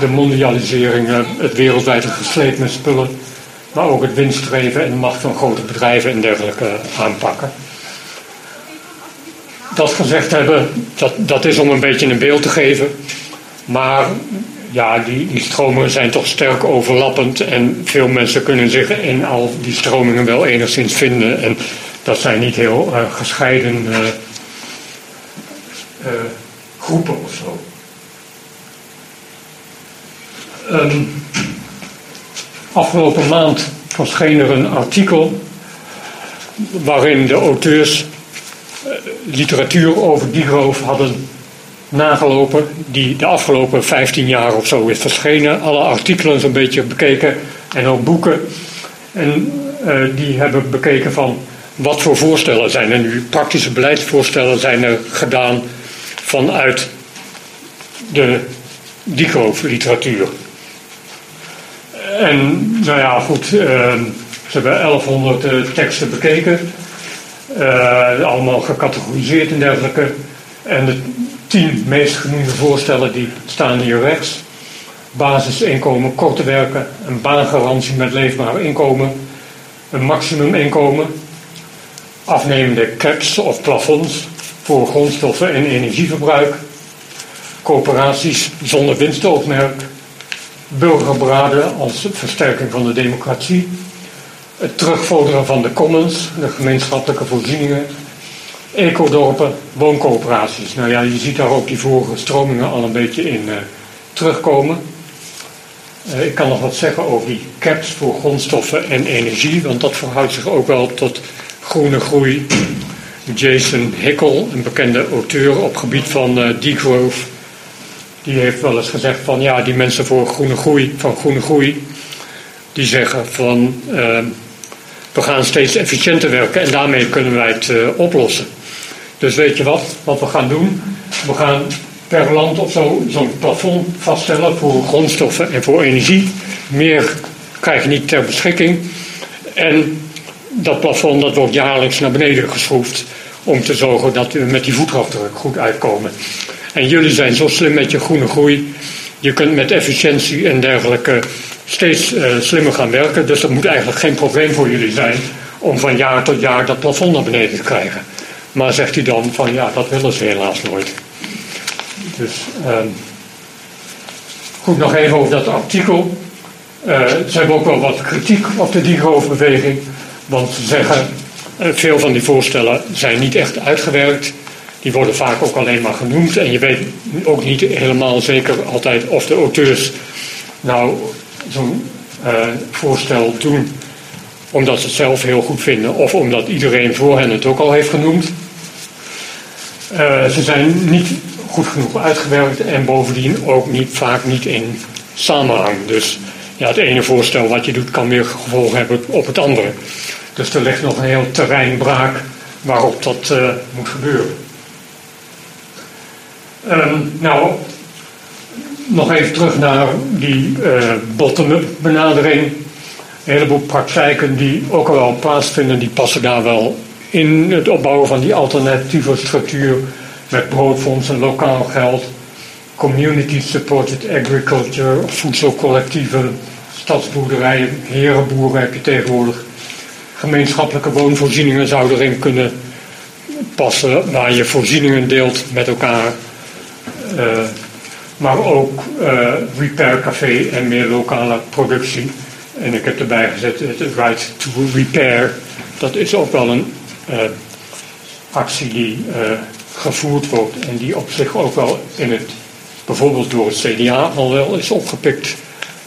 de mondialisering, het wereldwijde gesleep met spullen, maar ook het winststreven en de macht van grote bedrijven en dergelijke aanpakken. Dat gezegd hebben, dat, dat is om een beetje een beeld te geven. Maar ja, die, die stromingen zijn toch sterk overlappend en veel mensen kunnen zich in al die stromingen wel enigszins vinden. En dat zijn niet heel uh, gescheiden uh, groepen of zo. Um, afgelopen maand verscheen er een artikel waarin de auteurs uh, literatuur over die roof hadden nagelopen, die de afgelopen 15 jaar of zo is verschenen. Alle artikelen zo'n beetje bekeken en ook boeken. En uh, die hebben bekeken van wat voor voorstellen zijn er nu, praktische beleidsvoorstellen zijn er gedaan vanuit de Diegroof-literatuur. En nou ja, goed, uh, ze hebben 1100 uh, teksten bekeken, uh, allemaal gecategoriseerd en dergelijke. En de tien meest genoemde voorstellen die staan hier rechts. Basisinkomen, korte werken, een baangarantie met leefbaar inkomen, een maximuminkomen, afnemende caps of plafonds voor grondstoffen en energieverbruik, coöperaties zonder winstoogmerk, burgerbraden als versterking van de democratie, het terugvorderen van de commons, de gemeenschappelijke voorzieningen, ecodorpen, wooncoöperaties. Nou ja, je ziet daar ook die vorige stromingen al een beetje in uh, terugkomen. Uh, ik kan nog wat zeggen over die caps voor grondstoffen en energie, want dat verhoudt zich ook wel tot groene groei. Jason Hickel, een bekende auteur op gebied van uh, degrowth, die heeft wel eens gezegd van ja, die mensen voor groene groei, van groene groei, die zeggen van we gaan steeds efficiënter werken en daarmee kunnen wij het oplossen. Dus weet je wat, wat we gaan doen? We gaan per land of zo zo'n plafond vaststellen voor grondstoffen en voor energie. Meer krijg je niet ter beschikking. En dat plafond dat wordt jaarlijks naar beneden geschroefd om te zorgen dat we met die voetafdruk goed uitkomen. En jullie zijn zo slim met je groene groei. Je kunt met efficiëntie en dergelijke steeds uh, slimmer gaan werken. Dus dat moet eigenlijk geen probleem voor jullie zijn om van jaar tot jaar dat plafond naar beneden te krijgen. Maar zegt hij dan van ja, dat willen ze helaas nooit. Dus um, goed, nog even over dat artikel. Uh, ze hebben ook wel wat kritiek op de Digroof-beweging. Want ze zeggen, uh, veel van die voorstellen zijn niet echt uitgewerkt. Die worden vaak ook alleen maar genoemd. En je weet ook niet helemaal zeker altijd of de auteurs nou zo'n uh, voorstel doen omdat ze het zelf heel goed vinden of omdat iedereen voor hen het ook al heeft genoemd. Uh, ze zijn niet goed genoeg uitgewerkt en bovendien ook niet, vaak niet in samenhang. Dus ja, het ene voorstel wat je doet kan weer gevolgen hebben op het andere. Dus er ligt nog een heel terrein braak waarop dat uh, moet gebeuren. Um, nou, nog even terug naar die uh, bottom-up benadering. Een heleboel praktijken die ook al wel plaatsvinden, die passen daar wel in het opbouwen van die alternatieve structuur met broodfondsen, lokaal geld, community supported agriculture, voedselcollectieven, stadsboerderijen, herenboeren heb je tegenwoordig. Gemeenschappelijke woonvoorzieningen zouden erin kunnen passen, waar je voorzieningen deelt met elkaar. Uh, maar ook uh, repair café en meer lokale productie. En ik heb erbij gezet het right to repair. Dat is ook wel een uh, actie die gevoerd wordt en die op zich ook wel in het, bijvoorbeeld door het CDA al wel is opgepikt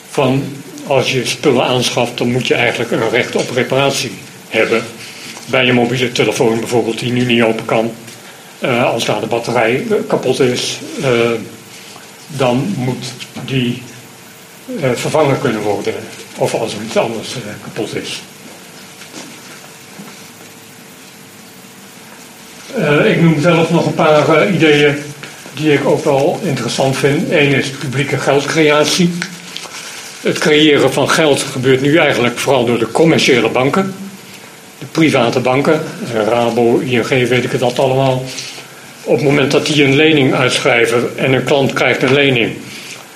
van als je spullen aanschaft, dan moet je eigenlijk een recht op reparatie hebben. Bij je mobiele telefoon bijvoorbeeld, die nu niet open kan. Uh, als daar de batterij kapot is, uh, dan moet die vervangen kunnen worden. Of als er iets anders kapot is. Ik noem zelf nog een paar ideeën die ik ook wel interessant vind. Eén is publieke geldcreatie. Het creëren van geld gebeurt nu eigenlijk vooral door de commerciële banken. De private banken, Rabo, ING, weet ik het dat allemaal. Op het moment dat die een lening uitschrijven en een klant krijgt een lening,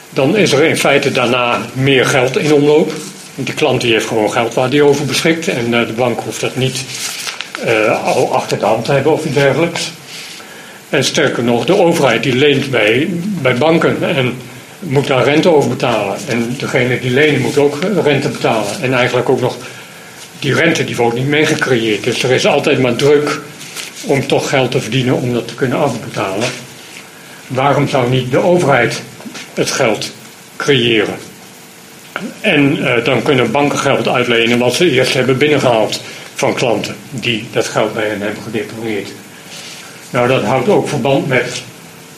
dan is er in feite daarna meer geld in omloop. Die klant die heeft gewoon geld waar die over beschikt en de bank hoeft dat niet uh, al achter de hand hebben of iets dergelijks. En sterker nog, de overheid die leent bij, bij banken en moet daar rente over betalen. En degene die lenen moet ook rente betalen. En eigenlijk ook nog, die rente die wordt niet meegecreëerd. Dus er is altijd maar druk om toch geld te verdienen om dat te kunnen afbetalen. Waarom zou niet de overheid het geld creëren? En uh, dan kunnen banken geld uitlenen wat ze eerst hebben binnengehaald van klanten die dat geld bij hen hebben gedeponeerd. Nou, dat houdt ook verband met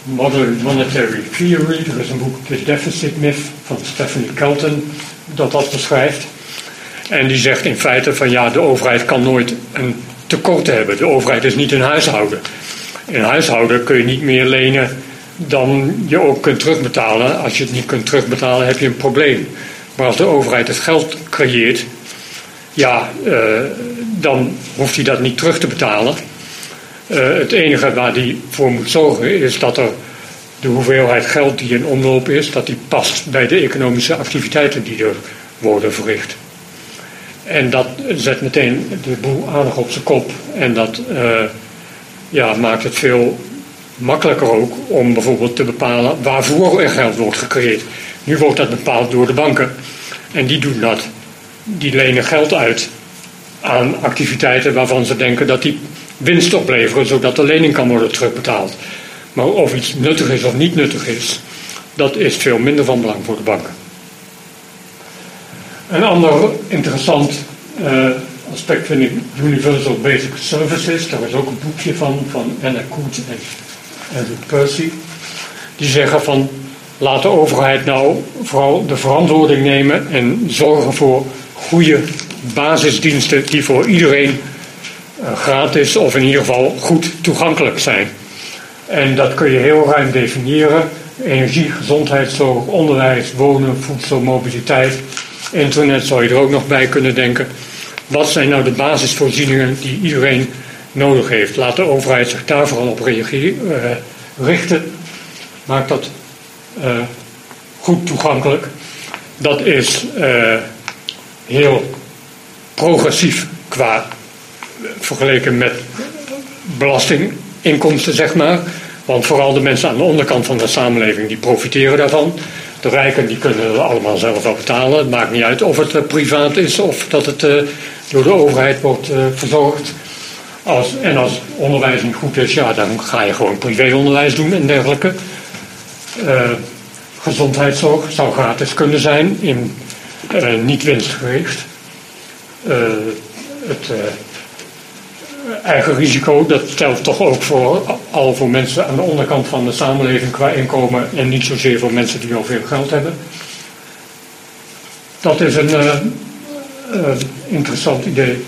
Modern Monetary Theory. Er is een boek, The Deficit Myth, van Stephanie Kelton, dat dat beschrijft. En die zegt in feite van ja, de overheid kan nooit een tekort hebben. De overheid is niet een huishouden. In huishouden kun je niet meer lenen dan je ook kunt terugbetalen. Als je het niet kunt terugbetalen, heb je een probleem. Maar als de overheid het geld creëert, ja, uh, dan hoeft hij dat niet terug te betalen. Uh, het enige waar hij voor moet zorgen is dat er de hoeveelheid geld die in omloop is, dat die past bij de economische activiteiten die er worden verricht. En dat zet meteen de boel aardig op zijn kop. En dat uh, ja, maakt het veel makkelijker ook om bijvoorbeeld te bepalen waarvoor er geld wordt gecreëerd. Nu wordt dat bepaald door de banken. En die doen dat. Die lenen geld uit aan activiteiten waarvan ze denken dat die winst opleveren, zodat de lening kan worden terugbetaald. Maar of iets nuttig is of niet nuttig is, dat is veel minder van belang voor de banken. Een ander interessant uh, aspect vind ik Universal Basic Services. Daar is ook een boekje van, van Anna Koet en Andrew Percy. Die zeggen van laat de overheid nou vooral de verantwoording nemen en zorgen voor goede basisdiensten die voor iedereen uh, gratis of in ieder geval goed toegankelijk zijn. En dat kun je heel ruim definiëren. Energie, gezondheidszorg, onderwijs, wonen, voedsel, mobiliteit, internet zou je er ook nog bij kunnen denken. Wat zijn nou de basisvoorzieningen die iedereen nodig heeft? Laat de overheid zich daar vooral op reageren, uh, richten. Maak dat uh, goed toegankelijk. Dat is uh, heel progressief qua vergeleken met belastinginkomsten, zeg maar. Want vooral de mensen aan de onderkant van de samenleving die profiteren daarvan. De rijken die kunnen allemaal zelf wel betalen. Het maakt niet uit of het uh, privaat is of dat het uh, door de overheid wordt uh, verzorgd. Als, en als onderwijs niet goed is, ja, dan ga je gewoon privéonderwijs doen en dergelijke. gezondheidszorg zou gratis kunnen zijn, in, niet winstgericht. het eigen risico, dat telt toch ook voor, al voor mensen aan de onderkant van de samenleving qua inkomen en niet zozeer voor mensen die al veel geld hebben. Dat is een uh, uh, interessant idee.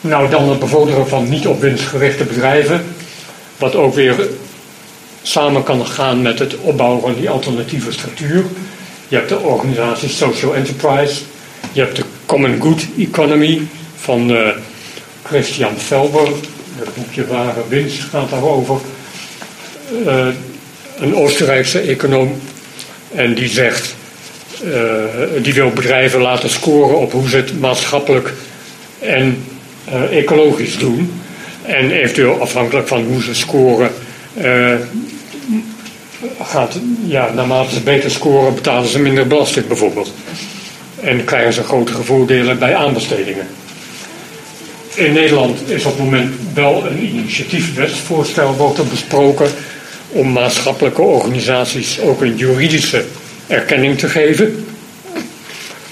Nou, dan het bevorderen van niet op winst gerichte bedrijven, wat ook weer samen kan gaan met het opbouwen van die alternatieve structuur. Je hebt de organisatie Social Enterprise, je hebt de Common Good Economy van uh, Christian Felber, het boekje Ware Winst gaat daarover. Uh, een Oostenrijkse econoom. En die zegt, uh, die wil bedrijven laten scoren op hoe ze het maatschappelijk en uh, ecologisch doen. En eventueel afhankelijk van hoe ze scoren, gaat, ja, naarmate ze beter scoren, betalen ze minder belasting bijvoorbeeld. En krijgen ze grotere voordelen bij aanbestedingen. In Nederland is op het moment wel een initiatiefwetsvoorstel wordt er besproken om maatschappelijke organisaties ook een juridische erkenning te geven.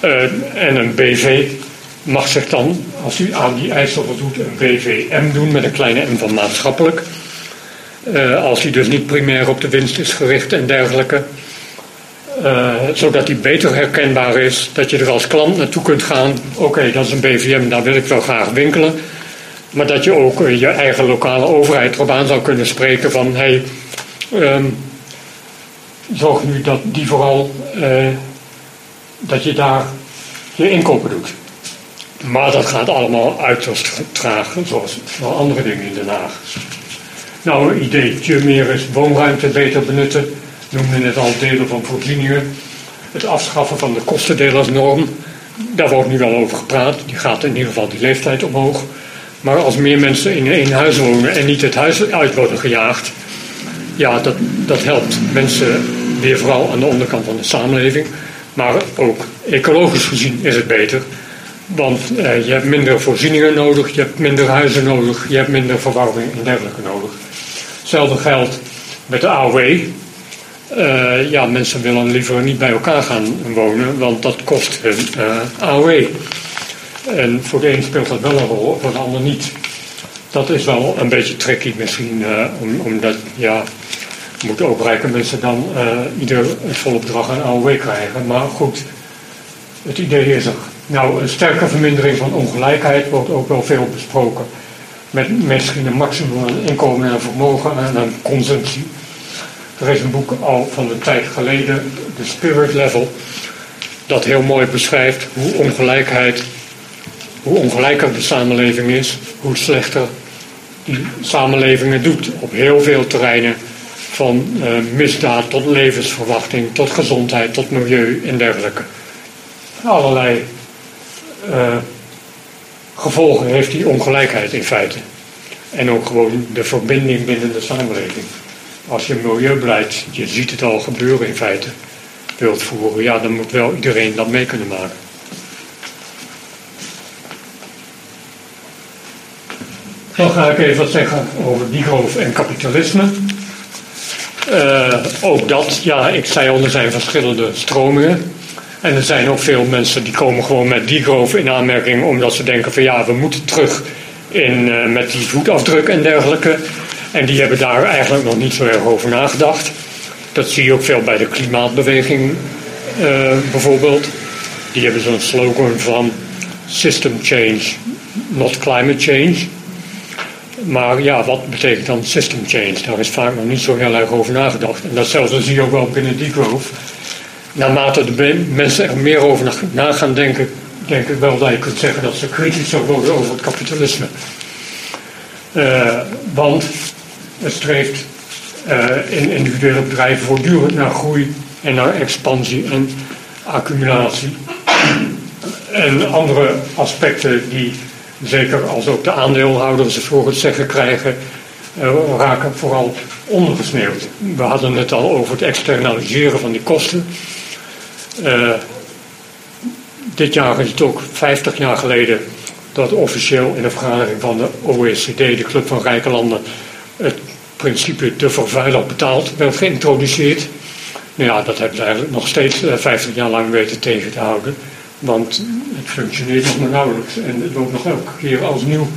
Uh, en een BV mag zich dan, als u aan die eisen voldoet, een BVM doen met een kleine M van maatschappelijk. Uh, als die dus niet primair op de winst is gericht en dergelijke. Uh, zodat die beter herkenbaar is. Dat je er als klant naartoe kunt gaan. Oké, dat is een BVM, daar wil ik wel graag winkelen. Maar dat je ook uh, je eigen lokale overheid erop aan zou kunnen spreken van... Hey, um, zorg nu dat die vooral... Uh, dat je daar je inkopen doet. Maar dat gaat allemaal uiterst traag, zoals wel andere dingen in Den Haag. Nou, een ideetje meer is woonruimte beter benutten noemde net al delen van voorzieningen. Het afschaffen van de kostendelersnorm. Daar wordt nu wel over gepraat. Die gaat in ieder geval die leeftijd omhoog. Maar als meer mensen in één huis wonen en niet het huis uit worden gejaagd. Ja, dat, dat helpt mensen weer vooral aan de onderkant van de samenleving. Maar ook ecologisch gezien is het beter. Want eh, je hebt minder voorzieningen nodig, je hebt minder huizen nodig, je hebt minder verwarming en dergelijke nodig. Hetzelfde geldt met de AOW. Uh, ja, mensen willen liever niet bij elkaar gaan wonen, want dat kost hun uh, AOW. En voor de een speelt dat wel een rol, voor de ander niet. Dat is wel een beetje tricky misschien, om, omdat, ja, moeten ook rijke mensen dan ieder het volle bedrag AOW krijgen. Maar goed, het idee is er. Nou, een sterke vermindering van ongelijkheid wordt ook wel veel besproken. Met misschien een maximum inkomen en vermogen en aan consumptie. Er is een boek al van een tijd geleden, The Spirit Level, dat heel mooi beschrijft hoe ongelijkheid, hoe ongelijker de samenleving is, hoe slechter die samenleving doet op heel veel terreinen. Van uh, misdaad tot levensverwachting, tot gezondheid, tot milieu en dergelijke. Allerlei uh, gevolgen heeft die ongelijkheid in feite. En ook gewoon de verbinding binnen de samenleving. Als je milieubeleid, je ziet het al gebeuren in feite, wilt voeren, ja, dan moet wel iedereen dat mee kunnen maken. Dan ga ik even wat zeggen over Digroof en kapitalisme. Uh, ook dat, ja, ik zei al, er zijn verschillende stromingen. En er zijn ook veel mensen die komen gewoon met Digroof in aanmerking omdat ze denken van ja, we moeten terug in, uh, met die voetafdruk en dergelijke. En die hebben daar eigenlijk nog niet zo erg over nagedacht. Dat zie je ook veel bij de klimaatbeweging uh, bijvoorbeeld. Die hebben zo'n slogan van system change, not climate change. Maar ja, wat betekent dan system change? Daar is vaak nog niet zo heel erg over nagedacht. En datzelfde zie je ook wel binnen Degrowth. Naarmate de mensen er meer over na gaan denken, denk ik wel dat je kunt zeggen dat ze kritischer worden over het kapitalisme. Uh, want het streeft uh, in individuele bedrijven voortdurend naar groei en naar expansie en accumulatie. En andere aspecten die zeker als ook de aandeelhouders het voor het zeggen krijgen, uh, raken vooral ondergesneeuwd. We hadden het al over het externaliseren van die kosten. Uh, dit jaar is het ook 50 jaar geleden dat officieel in de vergadering van de OECD, de Club van Rijke Landen, principe de vervuiler betaalt werd geïntroduceerd. Nou ja, dat hebben ze eigenlijk nog steeds 50 jaar lang weten tegen te houden. Want het functioneert nog maar nauwelijks en het wordt nog elke keer als nieuw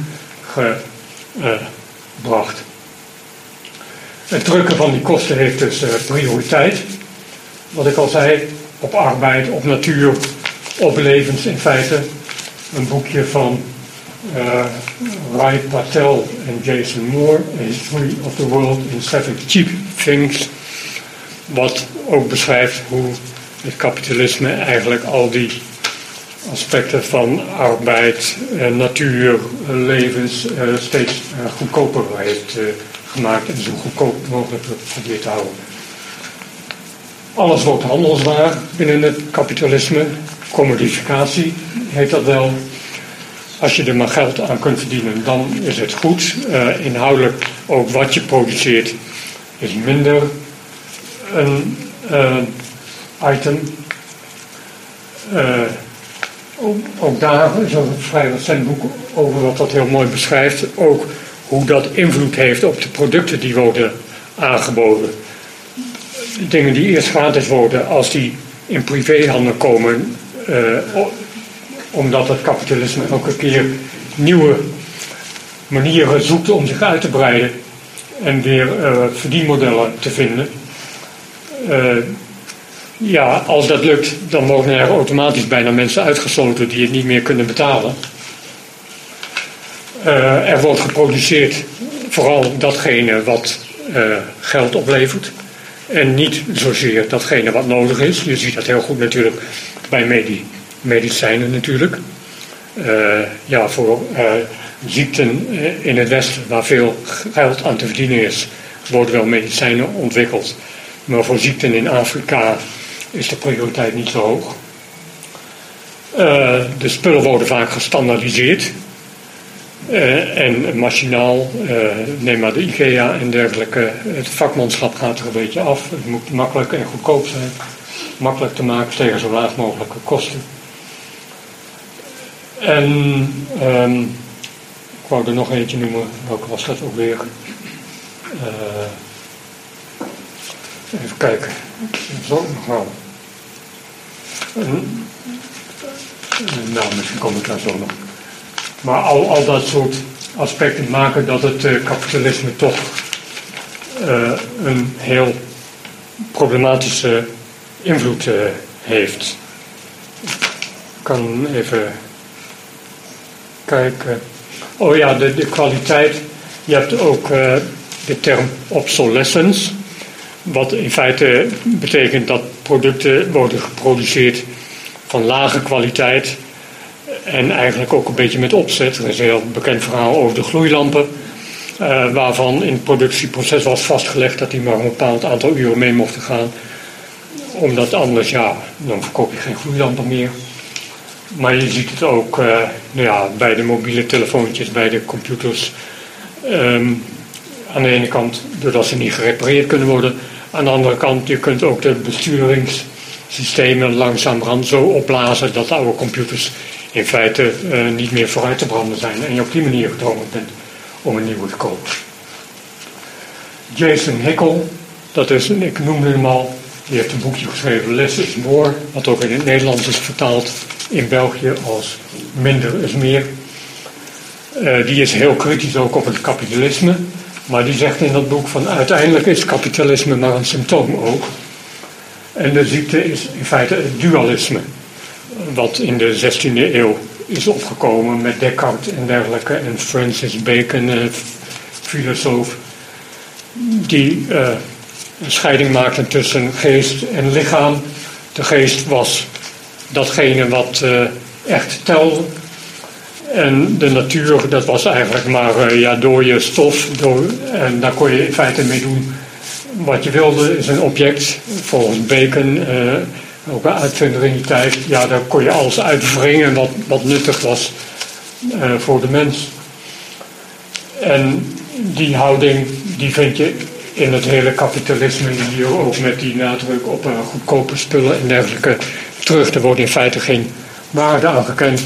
gebracht. Het drukken van die kosten heeft dus uh, prioriteit. Wat ik al zei, op arbeid, op natuur, op levens in feite. Een boekje van uh, Patel en Jason Moore, A History of the World in Seven Cheap Things. Wat ook beschrijft hoe het kapitalisme eigenlijk al die aspecten van arbeid, eh, natuur, eh, levens eh, steeds goedkoper heeft gemaakt en zo goedkoop mogelijk probeert te houden. Alles wordt handelswaar binnen het kapitalisme. Commodificatie heet dat wel. Als je er maar geld aan kunt verdienen, dan is het goed. Uh, inhoudelijk ook wat je produceert is minder een uh, item. Uh, ook, ook, daar is een vrij recent boek over wat dat heel mooi beschrijft. Ook hoe dat invloed heeft op de producten die worden aangeboden. Dingen die eerst gratis worden, als die in privéhandel komen, omdat het kapitalisme elke keer nieuwe manieren zoekt om zich uit te breiden en weer uh, verdienmodellen te vinden. Uh, ja, als dat lukt, dan worden er automatisch bijna mensen uitgesloten die het niet meer kunnen betalen. Uh, er wordt geproduceerd vooral datgene wat geld oplevert. En niet zozeer datgene wat nodig is. Je ziet dat heel goed natuurlijk bij medie medicijnen natuurlijk. Uh, ja, voor uh, ziekten in het Westen waar veel geld aan te verdienen is, worden wel medicijnen ontwikkeld. Maar voor ziekten in Afrika is de prioriteit niet zo hoog. De spullen worden vaak gestandaardiseerd. en machinaal, neem maar de IKEA en dergelijke, het vakmanschap gaat er een beetje af. Het moet makkelijk en goedkoop zijn. Makkelijk te maken tegen zo laag mogelijke kosten. En um, ik wou er nog eentje noemen, welke was dat ook weer? Uh, even kijken, zo nog wel. nou, misschien kom ik daar zo nog. Maar al, al dat soort aspecten maken dat het uh, kapitalisme toch uh, een heel problematische invloed heeft. Ik kan even kijken. Oh ja, de, de kwaliteit. Je hebt ook de term obsolescence. Wat in feite betekent dat producten worden geproduceerd van lage kwaliteit. En eigenlijk ook een beetje met opzet. Er is een heel bekend verhaal over de gloeilampen. Uh, waarvan in het productieproces was vastgelegd dat die maar een bepaald aantal uren mee mochten gaan. Omdat anders, ja, dan verkoop je geen gloeilampen meer. Maar je ziet het ook uh, nou ja, bij de mobiele telefoontjes, bij de computers. Um, aan de ene kant doordat ze niet gerepareerd kunnen worden. Aan de andere kant, je kunt ook de besturingssystemen langzamerhand zo opblazen dat oude computers in feite uh, niet meer vooruit te branden zijn. En je op die manier gedwongen bent om een nieuwe te kopen. Jason Hickel, dat is, ik noemde hem al, die heeft een boekje geschreven, Less is More, wat ook in het Nederlands is vertaald in België als Minder is Meer. Uh, die is heel kritisch ook op het kapitalisme. Maar die zegt in dat boek van uiteindelijk is kapitalisme maar een symptoom ook. En de ziekte is in feite het dualisme. Wat in de 16e eeuw is opgekomen met Descartes en dergelijke. En Francis Bacon, een filosoof. Die uh, een scheiding maakte tussen geest en lichaam. De geest was datgene wat uh, echt telde. En de natuur, dat was eigenlijk maar uh, ja, dode stof. En daar kon je in feite mee doen wat je wilde. Is een object, volgens Bacon, uh, ook een uitvinder in die tijd. Ja, daar kon je alles uitwringen wat, wat nuttig was voor de mens. En die houding, die vind je in het hele kapitalisme hier ook met die nadruk op goedkope spullen en dergelijke terug. Er wordt in feite geen waarde aangekend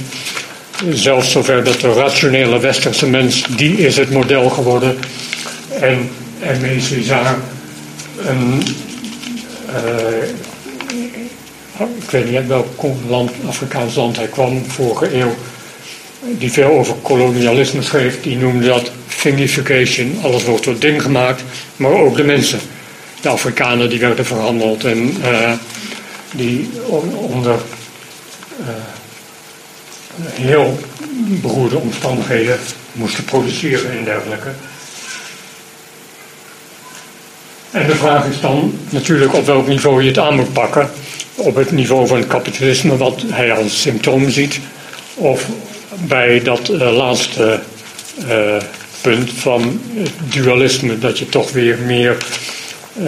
zelfs zover dat de rationele westerse mens, die is het model geworden. En Aimé Césaire, een, uh, ik weet niet uit welk land, Afrikaans land hij kwam, vorige eeuw, die veel over kolonialisme schreef, die noemde dat thingification. Alles wordt tot ding gemaakt, maar ook de mensen. De Afrikanen die werden verhandeld en uh, die onder uh, heel beroerde omstandigheden moesten produceren en dergelijke. En de vraag is dan natuurlijk op welk niveau je het aan moet pakken. Op het niveau van het kapitalisme, wat hij als symptoom ziet, of bij dat uh, laatste uh, punt van dualisme, dat je toch weer meer uh,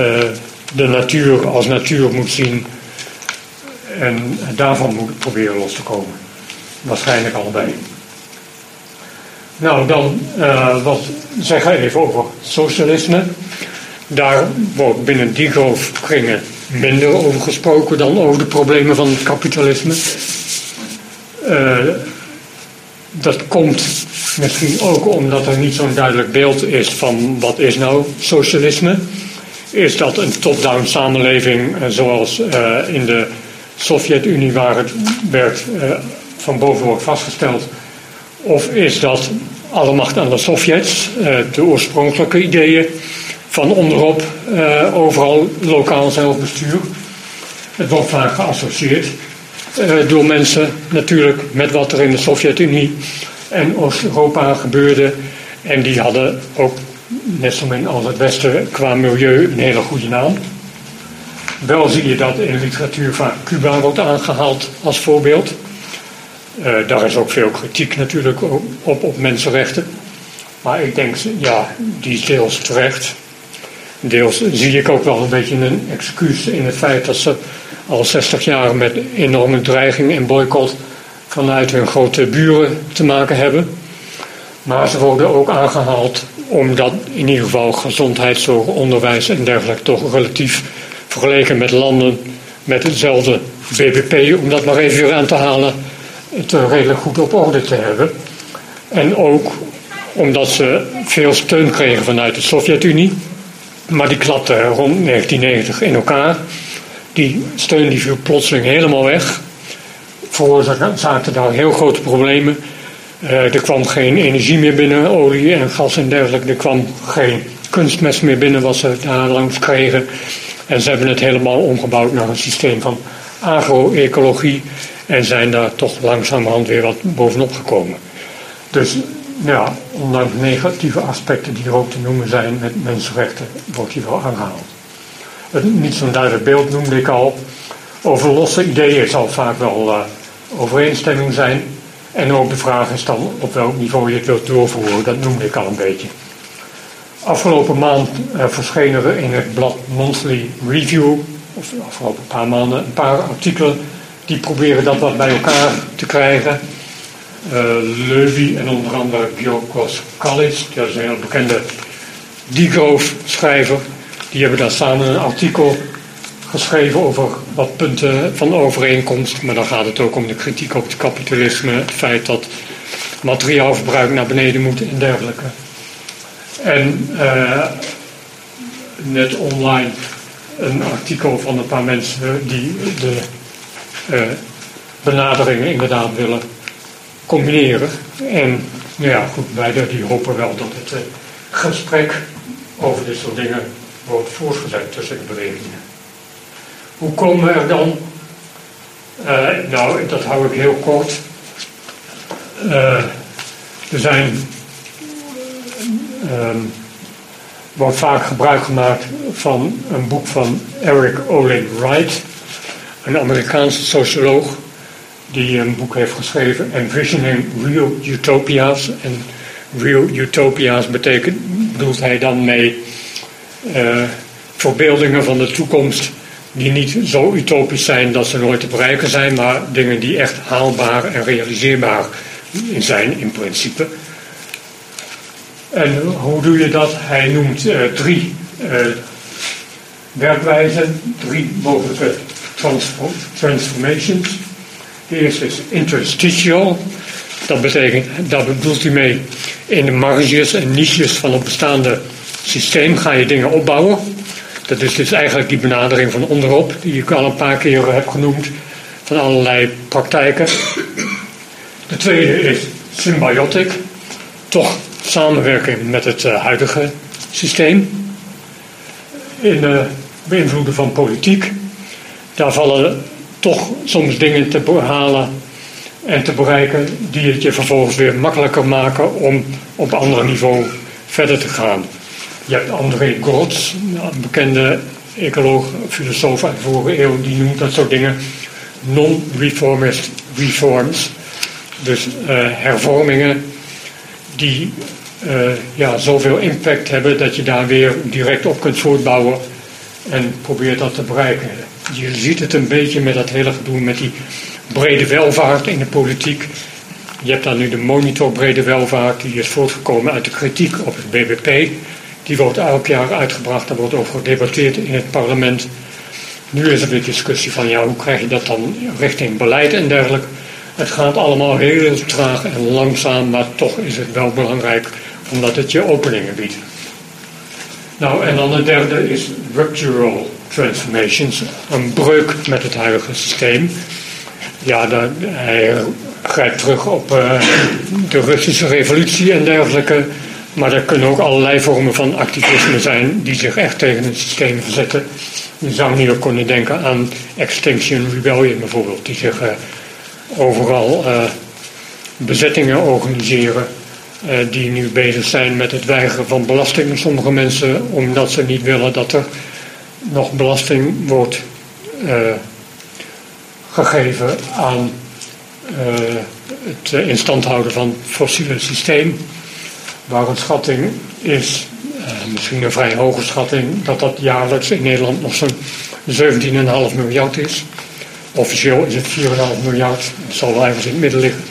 de natuur als natuur moet zien en daarvan moet proberen los te komen. Waarschijnlijk allebei. Nou, dan wat zeggen even over socialisme. Daar wordt binnen die kringen minder over gesproken dan over de problemen van het kapitalisme. Dat komt misschien ook omdat er niet zo'n duidelijk beeld is van wat is nou socialisme. Is dat een top-down samenleving uh, zoals in de Sovjet-Unie waar het werd van boven wordt vastgesteld? Of is dat alle macht aan de Sovjets, eh, de oorspronkelijke ideeën van onderop eh, overal lokaal zelfbestuur? Het wordt vaak geassocieerd eh, door mensen natuurlijk met wat er in de Sovjet-Unie en Oost-Europa gebeurde. En die hadden ook, net zo min als het Westen, qua milieu een hele goede naam. Wel zie je dat in literatuur vaak Cuba wordt aangehaald als voorbeeld. Uh, daar is ook veel kritiek natuurlijk op, op mensenrechten. Maar ik denk, ja, die is deels terecht. Deels zie ik ook wel een beetje een excuus in het feit dat ze al 60 jaar met enorme dreiging en boycott vanuit hun grote buren te maken hebben. Maar ze worden ook aangehaald omdat in ieder geval gezondheidszorg, onderwijs en dergelijke toch relatief vergeleken met landen met hetzelfde BBP, om dat maar even weer aan te halen, het redelijk goed op orde te hebben. En ook omdat ze veel steun kregen vanuit de Sovjet-Unie. Maar die klapte rond 1990 in elkaar. Die steun die viel plotseling helemaal weg. zaten daar heel grote problemen. Uh, er kwam geen energie meer binnen, olie en gas en dergelijke. Er kwam geen kunstmest meer binnen wat ze daar langs kregen. En ze hebben het helemaal omgebouwd naar een systeem van agro-ecologie en zijn daar toch langzamerhand weer wat bovenop gekomen. Dus ja, ondanks negatieve aspecten die er ook te noemen zijn met mensenrechten, wordt die wel aangehaald. Niet zo'n duidelijk beeld noemde ik al. Over losse ideeën zal vaak wel uh, overeenstemming zijn. En ook de vraag is dan op welk niveau je het wilt doorvoeren, dat noemde ik al een beetje. Afgelopen maand uh, verschenen er in het blad Monthly Review, of de afgelopen paar maanden, een paar artikelen die proberen dat wat bij elkaar te krijgen. Uh, Levy en onder andere Giorgos Kallis, dat is een heel bekende Degroof-schrijver, die hebben daar samen een artikel geschreven over wat punten van overeenkomst. Maar dan gaat het ook om de kritiek op het kapitalisme, het feit dat materiaalverbruik naar beneden moet en dergelijke. En uh, net online een artikel van een paar mensen die de uh, benaderingen inderdaad willen combineren. En nou ja, goed, beide die hopen wel dat het uh, gesprek over dit soort dingen wordt voortgezet tussen de bewegingen. Hoe komen we er dan? Uh, nou, dat hou ik heel kort. er zijn um, wordt vaak gebruik gemaakt van een boek van Eric Olin Wright, een Amerikaanse socioloog die een boek heeft geschreven, Envisioning Real Utopia's. En Real Utopia's betekent, bedoelt hij dan mee verbeeldingen van de toekomst die niet zo utopisch zijn dat ze nooit te bereiken zijn, maar dingen die echt haalbaar en realiseerbaar zijn in principe. En hoe doe je dat? Hij noemt uh, drie uh, werkwijzen, drie mogelijke transformations. De eerste is interstitial. Dat betekent, daar bedoelt hij mee, in de marges en niches van het bestaande systeem ga je dingen opbouwen. Dat is dus eigenlijk die benadering van onderop, die ik al een paar keer heb genoemd, van allerlei praktijken. De tweede is symbiotic, toch samenwerken met het uh, huidige systeem. In de beïnvloeden van politiek. Daar vallen toch soms dingen te behalen en te bereiken die het je vervolgens weer makkelijker maken om op ander niveau verder te gaan. Je hebt André Gortz, een bekende ecoloog, filosoof uit de vorige eeuw, die noemt dat soort dingen non-reformist reforms. Dus uh, hervormingen die uh, ja, zoveel impact hebben dat je daar weer direct op kunt voortbouwen en probeert dat te bereiken. Je ziet het een beetje met dat hele gedoe met die brede welvaart in de politiek. Je hebt dan nu de monitor brede welvaart, die is voortgekomen uit de kritiek op het BBP. Die wordt elk jaar uitgebracht, daar wordt over gedebatteerd in het parlement. Nu is er weer discussie van, ja, hoe krijg je dat dan richting beleid en dergelijke. Het gaat allemaal heel traag en langzaam, maar toch is het wel belangrijk omdat het je openingen biedt. Nou, en dan de derde is ruptural transformations, een breuk met het huidige systeem. Ja, dat, hij grijpt terug op uh, de Russische revolutie en dergelijke. Maar er kunnen ook allerlei vormen van activisme zijn die zich echt tegen het systeem verzetten. Je zou nu ook kunnen denken aan Extinction Rebellion bijvoorbeeld, die zich uh, overal uh, bezettingen organiseren. Uh, die nu bezig zijn met het weigeren van belasting. Sommige mensen omdat ze niet willen dat er nog belasting wordt gegeven aan het in stand houden van fossiele systeem. Waar een schatting is, misschien een vrij hoge schatting, dat dat jaarlijks in Nederland nog zo'n 17,5 miljard is. Officieel is het 4,5 miljard, het zal wel ergens in het midden liggen.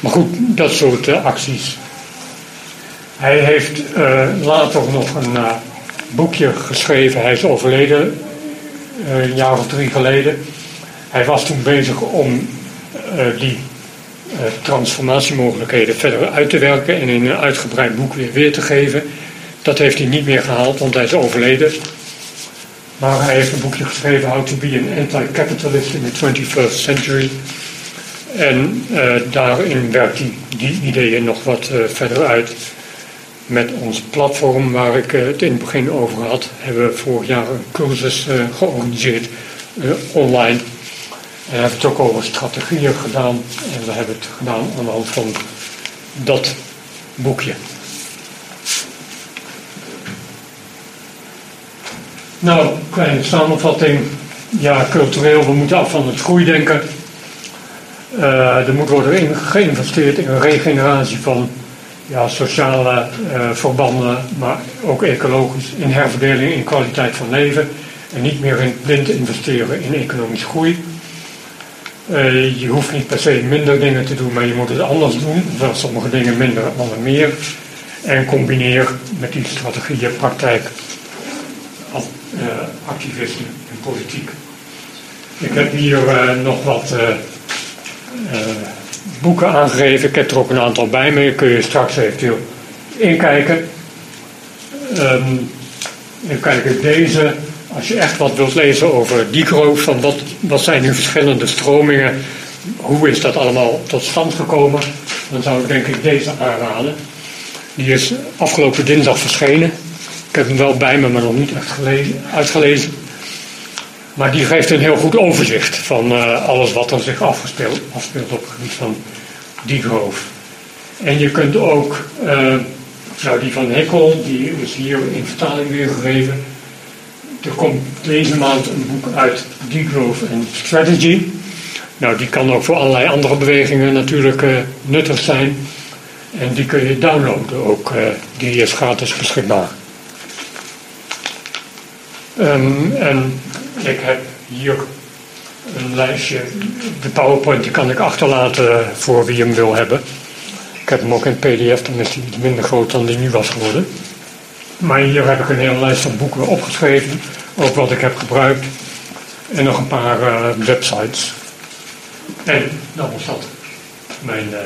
Maar goed, dat soort uh, acties. Hij heeft uh, later nog een boekje geschreven. Hij is overleden een jaar of drie geleden. Hij was toen bezig om die transformatiemogelijkheden verder uit te werken en in een uitgebreid boek weer weer te geven. Dat heeft hij niet meer gehaald, want hij is overleden. Maar hij heeft een boekje geschreven, How to be an Anti-Capitalist in the 21st Century. En uh, daarin werkt hij die ideeën nog wat uh, verder uit. met ons platform waar ik het in het begin over had, hebben we vorig jaar een cursus georganiseerd online. We hebben het ook over strategieën gedaan. En we hebben het gedaan aan de hand van dat boekje. Nou, kleine samenvatting. Ja, cultureel, we moeten af van het groeidenken. Uh, er moet worden geïnvesteerd in een regeneratie van ja, sociale uh, verbanden, maar ook ecologisch, in herverdeling, in kwaliteit van leven. En niet meer in blind investeren in economische groei. Uh, je hoeft niet per se minder dingen te doen, maar je moet het anders doen. Wel sommige dingen minder, andere meer. En combineer met die strategieën praktijk, uh, activisme en politiek. Ik heb hier uh, nog wat boeken aangegeven. Ik heb er ook een aantal bij me. Kun je straks eventueel inkijken. Um, even kijken, deze als je echt wat wilt lezen over Digroof, van wat, wat zijn nu verschillende stromingen, hoe is dat allemaal tot stand gekomen, dan zou ik denk ik deze aanraden. Die is afgelopen dinsdag verschenen. Ik heb hem wel bij me, maar nog niet echt gelezen, uitgelezen. Maar die geeft een heel goed overzicht van uh, alles wat er zich afgespeeld, afspeelt op het gebied van Digroof. En je kunt ook, uh, nou die van Hekkel, die is hier in vertaling weergegeven. Er komt deze maand een boek uit, Degrowth and Strategy. Nou, die kan ook voor allerlei andere bewegingen natuurlijk uh, nuttig zijn. En die kun je downloaden ook. Uh, die is gratis beschikbaar. Um, en ik heb hier een lijstje. De PowerPoint die kan ik achterlaten voor wie hem wil hebben. Ik heb hem ook in PDF, dan is hij minder groot dan die nu was geworden. Maar hier heb ik een hele lijst van boeken opgeschreven, ook wat ik heb gebruikt. En nog een paar uh, websites. En dat was dat. Mijn uh,